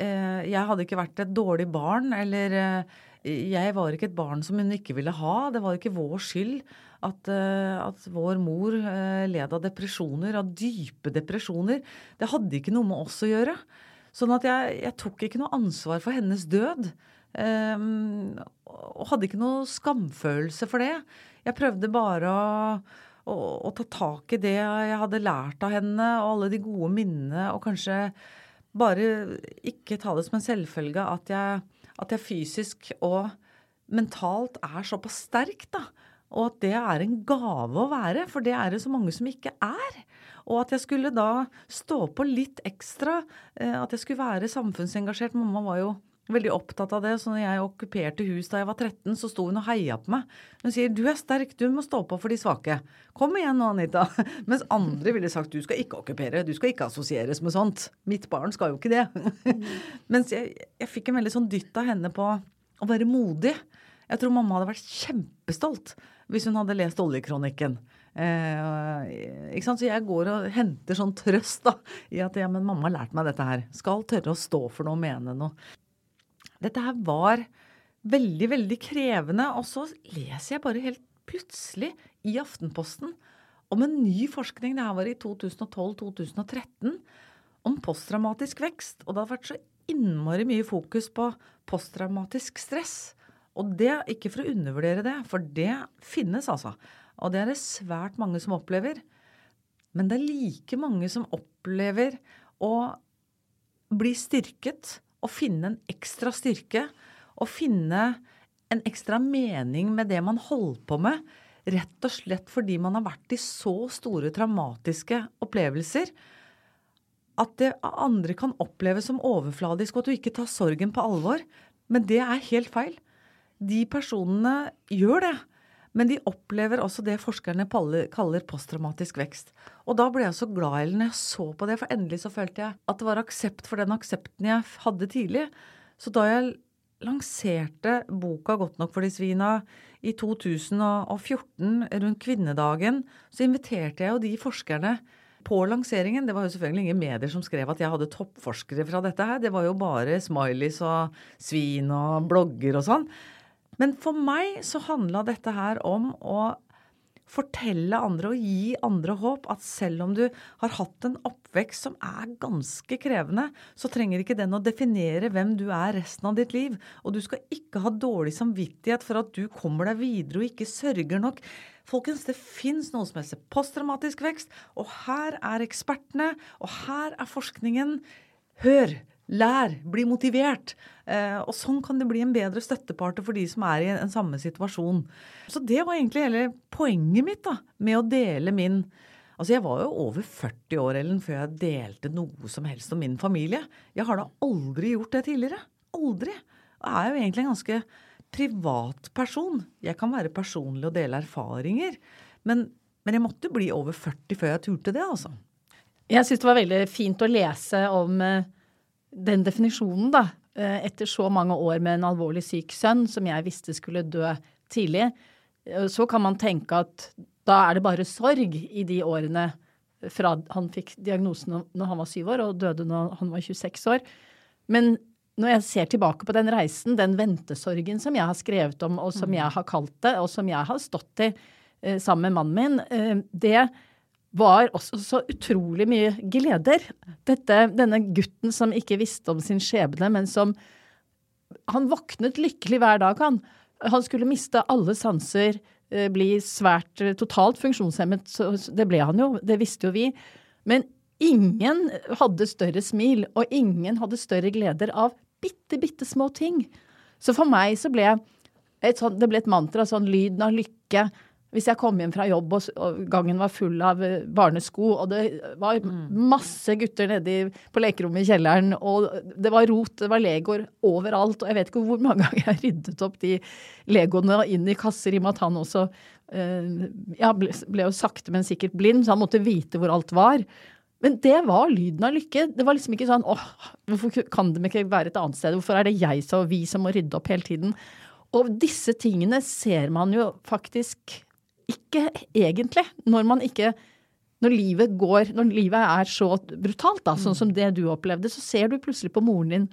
Eh, Jeg hadde ikke vært et dårlig barn, eller eh, jeg var ikke et barn som hun ikke ville ha. Det var ikke vår skyld at, eh, at vår mor led av depresjoner, av dype depresjoner. Det hadde ikke noe med oss å gjøre. Sånn at jeg, jeg tok ikke noe ansvar for hennes død. Ehm, og hadde ikke noe skamfølelse for det. Jeg prøvde bare å, å, å ta tak i det jeg hadde lært av henne, og alle de gode minnene, og kanskje bare ikke ta det som en selvfølge at jeg, at jeg fysisk og mentalt er såpass sterk, da. Og at det er en gave å være, for det er det så mange som ikke er. Og at jeg skulle da stå på litt ekstra, eh, at jeg skulle være samfunnsengasjert. Mamma var jo veldig opptatt av det. Så når jeg okkuperte hus da jeg var 13, så sto hun og heia på meg. Hun sier 'du er sterk, du må stå på for de svake'. Kom igjen nå, Anita. Mens andre ville sagt 'du skal ikke okkupere, du skal ikke assosieres med sånt'. Mitt barn skal jo ikke det. Mens jeg, jeg fikk en veldig sånn dytt av henne på å være modig. Jeg tror mamma hadde vært kjempestolt hvis hun hadde lest oljekronikken. Eh, ikke sant? Så jeg går og henter sånn trøst da, i at ja, men mamma har lært meg dette her. Skal tørre å stå for noe og mene noe. Dette her var veldig, veldig krevende. Og så leser jeg bare helt plutselig i Aftenposten om en ny forskning, det her var i 2012-2013, om posttraumatisk vekst. Og det har vært så innmari mye fokus på posttraumatisk stress. Og det, ikke for å undervurdere det, for det finnes, altså. Og det er det svært mange som opplever. Men det er like mange som opplever å bli styrket å finne en ekstra styrke, å finne en ekstra mening med det man holder på med, rett og slett fordi man har vært i så store traumatiske opplevelser at det andre kan oppleves som overfladisk, og at du ikke tar sorgen på alvor. Men det er helt feil. De personene gjør det. Men de opplever også det forskerne kaller posttraumatisk vekst. Og da ble jeg så glad når jeg så på det, for endelig så følte jeg at det var aksept for den aksepten jeg hadde tidlig. Så da jeg lanserte boka Godt nok for de svina i 2014 rundt kvinnedagen, så inviterte jeg jo de forskerne på lanseringen. Det var jo selvfølgelig ingen medier som skrev at jeg hadde toppforskere fra dette her. Det var jo bare smileys og svin og blogger og sånn. Men for meg så handla dette her om å fortelle andre og gi andre håp at selv om du har hatt en oppvekst som er ganske krevende, så trenger ikke den å definere hvem du er resten av ditt liv. Og du skal ikke ha dårlig samvittighet for at du kommer deg videre og ikke sørger nok. Folkens, det fins noe som heter posttraumatisk vekst, og her er ekspertene, og her er forskningen. Hør! Lær, bli motivert. Eh, og sånn kan det bli en bedre støttepartner for de som er i en, samme situasjon. Så det var egentlig hele poenget mitt da, med å dele min Altså, jeg var jo over 40 år Ellen, før jeg delte noe som helst om min familie. Jeg har da aldri gjort det tidligere. Aldri. Jeg er jo egentlig en ganske privat person. Jeg kan være personlig og dele erfaringer. Men, men jeg måtte bli over 40 før jeg turte det, altså. Jeg syns det var veldig fint å lese om eh, den definisjonen, da, eh, etter så mange år med en alvorlig syk sønn som jeg visste skulle dø tidlig, eh, så kan man tenke at da er det bare sorg i de årene fra han fikk diagnosen når han var syv år, og døde når han var 26 år. Men når jeg ser tilbake på den reisen, den ventesorgen som jeg har skrevet om, og som mm. jeg har kalt det, og som jeg har stått i eh, sammen med mannen min, det var også så utrolig mye gleder. Dette, denne gutten som ikke visste om sin skjebne, men som Han våknet lykkelig hver dag, han. Han skulle miste alle sanser, eh, bli svært eh, totalt funksjonshemmet. Så det ble han jo, det visste jo vi. Men ingen hadde større smil, og ingen hadde større gleder av bitte, bitte små ting. Så for meg så ble et sånt, det ble et mantra, sånn lyden av lykke hvis jeg kom hjem fra jobb og, gangen var full av eh, barnesko, og det var mm. masse gutter nedi på lekerommet i kjelleren, og det var rot, det var legoer overalt, og jeg vet ikke hvor mange ganger jeg ryddet opp de legoene inn i kasser, i og med at han også uh, ja, ble, ble, jo sakte, men sikkert blind, så han måtte vite hvor alt var. Men det var lyden av lykke. Det var liksom ikke sånn åh, hvorfor kan de ikke være et annet sted, hvorfor er det jeg og vi som må rydde opp hele tiden? Og disse tingene ser man jo faktisk ikke egentlig. Når man ikke når livet går, når livet er så brutalt, da, sånn som det du opplevde, så ser du plutselig på moren din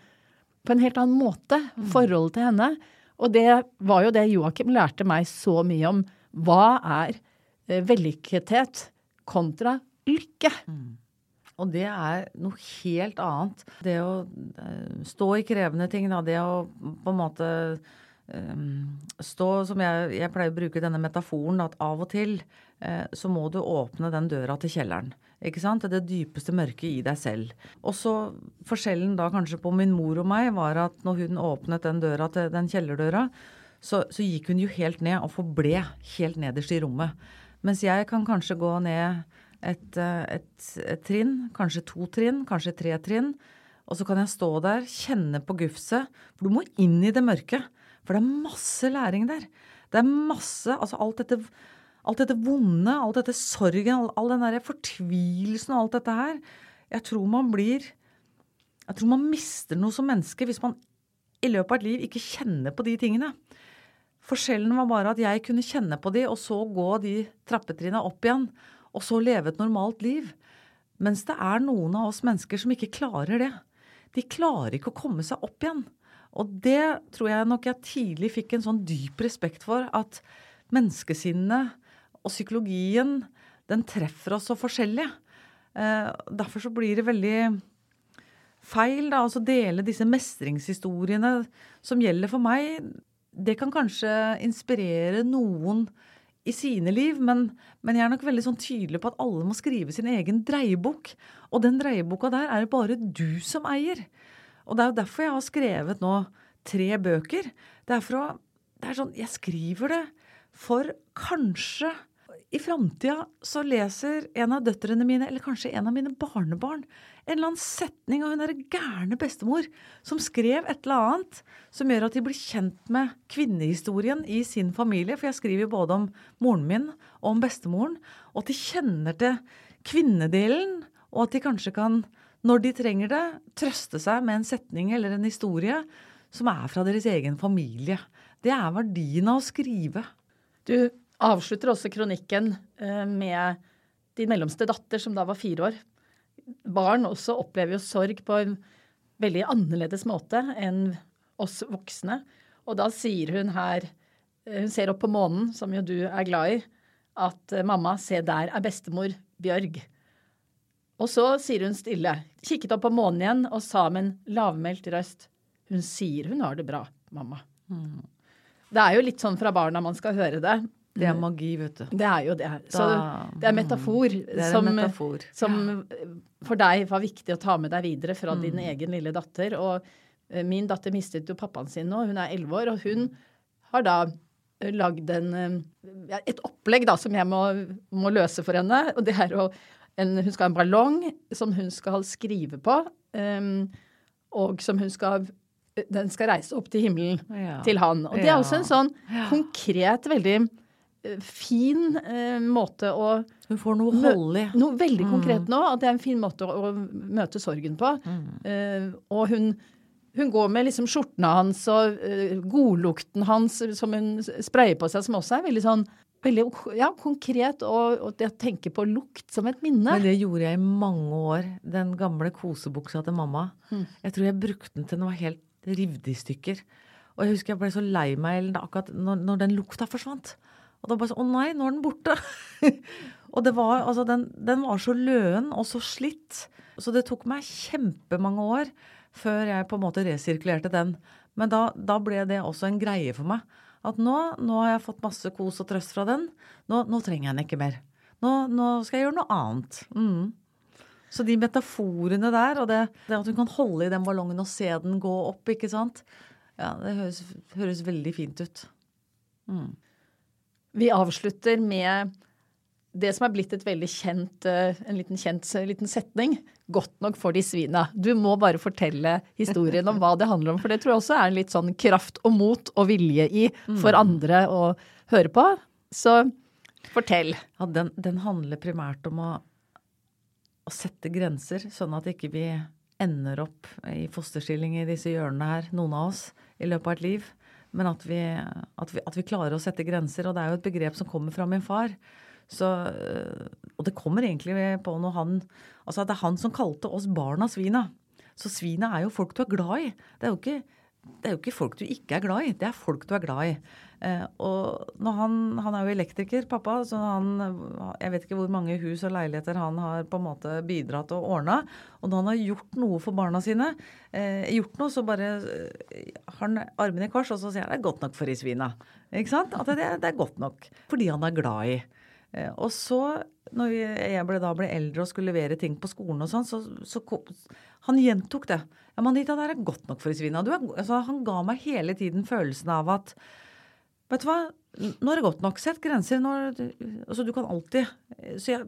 på en helt annen måte. Mm. Forholdet til henne. Og det var jo det Joakim lærte meg så mye om. Hva er eh, vellykkethet kontra lykke? Mm. Og det er noe helt annet. Det å eh, stå i krevende ting, da. Det å på en måte stå som jeg, jeg, pleier å bruke denne metaforen, at av og til eh, så må du åpne den døra til kjelleren. Ikke sant? Det dypeste mørket i deg selv. Og så Forskjellen da kanskje på min mor og meg var at når hun åpnet den døra til den kjellerdøra, så, så gikk hun jo helt ned og forble helt nederst i rommet. Mens jeg kan kanskje gå ned et, eh, et, et trinn, kanskje to trinn, kanskje tre trinn. Og så kan jeg stå der, kjenne på gufset. For du må inn i det mørke. For det er masse læring der. Det er masse Altså alt dette, alt dette vonde, alt dette sorgen, all, all den derre fortvilelsen og alt dette her. Jeg tror man blir Jeg tror man mister noe som menneske hvis man i løpet av et liv ikke kjenner på de tingene. Forskjellen var bare at jeg kunne kjenne på de, og så gå de trappetrinna opp igjen. Og så leve et normalt liv. Mens det er noen av oss mennesker som ikke klarer det. De klarer ikke å komme seg opp igjen. Og det tror jeg nok jeg tidlig fikk en sånn dyp respekt for. At menneskesinnet og psykologien, den treffer oss så forskjellig. Eh, derfor så blir det veldig feil da, altså dele disse mestringshistoriene som gjelder for meg. Det kan kanskje inspirere noen i sine liv, men, men, jeg er nok veldig sånn tydelig på at alle må skrive sin egen dreiebok. Og den dreieboka der er det bare du som eier. Og det er jo derfor jeg har skrevet nå tre bøker. Det er, å, det er sånn Jeg skriver det for kanskje i framtida så leser en av døtrene mine, eller kanskje en av mine barnebarn, en eller annen setning av hun derre gærne bestemor som skrev et eller annet som gjør at de blir kjent med kvinnehistorien i sin familie. For jeg skriver både om moren min og om bestemoren. Og at de kjenner til kvinnedelen, og at de kanskje kan, når de trenger det, trøste seg med en setning eller en historie som er fra deres egen familie. Det er verdien av å skrive. Du avslutter også kronikken eh, med din mellomste datter, som da var fire år. Barn også opplever jo sorg på en veldig annerledes måte enn oss voksne. Og da sier hun her eh, Hun ser opp på månen, som jo du er glad i, at eh, mamma, se der er bestemor Bjørg. Og så sier hun stille, kikket opp på månen igjen og sa med en lavmælt røst Hun sier hun har det bra, mamma. Mm. Det er jo litt sånn fra barna man skal høre det. Det er magi, vet du. Det er jo det. Så det er metafor, det er som, metafor. som for deg var viktig å ta med deg videre fra mm. din egen lille datter. Og eh, min datter mistet jo pappaen sin nå, hun er elleve år, og hun har da eh, lagd en, eh, et opplegg da, som jeg må, må løse for henne. og det er å en, Hun skal ha en ballong som hun skal skrive på, um, og som hun skal den skal reise opp til himmelen ja. til han. Og det er også en sånn konkret, veldig Eh, fin eh, måte å Hun får noe hold i. Noe veldig mm. konkret nå. At det er en fin måte å, å møte sorgen på. Mm. Eh, og hun, hun, går med liksom skjortene hans og uh, godlukten hans som hun sprayer på seg, som også er veldig sånn veldig ja, konkret, og, og jeg tenker på lukt som et minne. Men det gjorde jeg i mange år. Den gamle kosebuksa til mamma. Mm. Jeg tror jeg brukte den til noe helt revet i stykker. Og jeg husker jeg ble så lei meg akkurat når, når den lukta forsvant. Og da bare sånn Å nei, nå er den borte. og det var, altså, den, den, var så løen og så slitt. Så det tok meg kjempemange år før jeg på en måte resirkulerte den. Men da, da ble det også en greie for meg. At nå, nå har jeg fått masse kos og trøst fra den. Nå, nå trenger jeg den ikke mer. Nå, nå, skal jeg gjøre noe annet. Mm. Så de metaforene der, og det, det, at du kan holde i den ballongen og se den gå opp, ikke sant, ja, det høres, høres veldig fint ut. Mm. Vi avslutter med det som er blitt et veldig kjent, eh, en liten kjent liten setning. Godt nok for de svina. Du må bare fortelle historien om hva det handler om. For det tror jeg også er en litt sånn kraft og mot og vilje i for mm. andre å høre på. Så fortell. Ja, den, den handler primært om å, å, sette grenser, sånn at ikke vi ender opp i fosterstilling i disse hjørnene her, noen av oss, i løpet av et liv. Men at vi, at, vi, at vi, klarer å sette grenser. Og det er jo et begrep som kommer fra min far. Så, og det kommer egentlig på når han Altså det er han som kalte oss barna svina. Så svina er jo folk du er glad i. Det er jo ikke, er jo ikke folk du ikke er glad i. Det er folk du er glad i. Eh, og når han, han er jo elektriker, pappa, så han Jeg vet ikke hvor mange hus og leiligheter han har på en måte bidratt og ordna. Og når han har gjort noe for barna sine, eh, gjort noe, så bare eh, har han armene i kors, og så sier han det er godt nok for i svina. Ikke sant? At det, det, er godt nok. Fordi han er glad i. Eh, og så, når jeg ble, da ble eldre og skulle levere ting på skolen og sånn, så, så Han gjentok det. Ja, Manita, det er godt nok for svina. Altså, han ga meg hele tiden følelsen av at Vet du hva, nå er det godt nok. Sett grenser. Når, altså, du kan alltid Så jeg,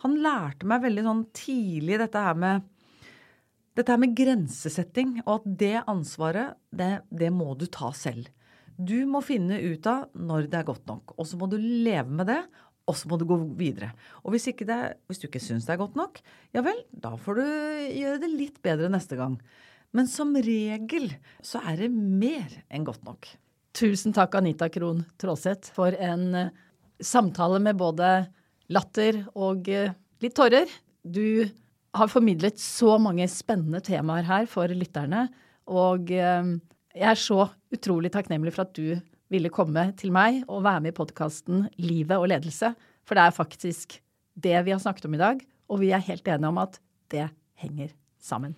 han lærte meg veldig sånn tidlig dette her med dette her med grensesetting, og at det ansvaret, det, det må du ta selv. Du må finne ut av når det er godt nok. Og så må du leve med det, og så må du gå videre. Og hvis, det, hvis du ikke syns det er godt nok, ja vel, da får du gjøre det litt bedre neste gang. Men som regel så er det mer enn godt nok. Tusen takk, Anita Krohn Traaseth, for en uh, samtale med både latter og uh, litt tårer. Du har formidlet så mange spennende temaer her for lytterne. Og uh, jeg er så utrolig takknemlig for at du ville komme til meg og være med i podkasten Livet og ledelse. For det er faktisk det vi har snakket om i dag, og vi er helt enige om at det henger sammen.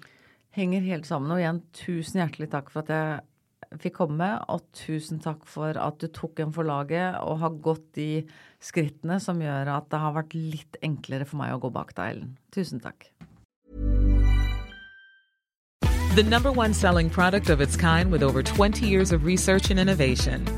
Henger helt sammen. Og igjen, tusen hjertelig takk for at jeg fikk komme, og tusen takk for at du tok en for laget og har gått de skrittene som gjør at det har vært litt enklere for meg å gå bak deg, Ellen. Tusen takk. The number one selling product of its kind with over 20 years of research and innovation.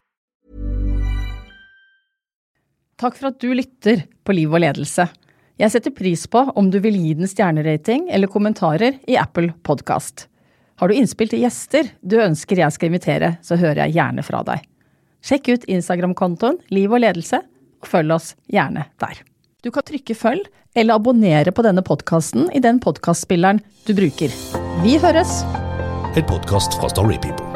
Takk for at du lytter på Liv og ledelse. Jeg setter pris på om du vil gi den stjernerating eller kommentarer i Apple Podkast. Har du innspill til gjester du ønsker jeg skal invitere, så hører jeg gjerne fra deg. Sjekk ut Instagram-kontoen Liv og ledelse, og følg oss gjerne der. Du kan trykke følg eller abonnere på denne podkasten i den podkastspilleren du bruker. Vi høres! En podkast fra Storypeople.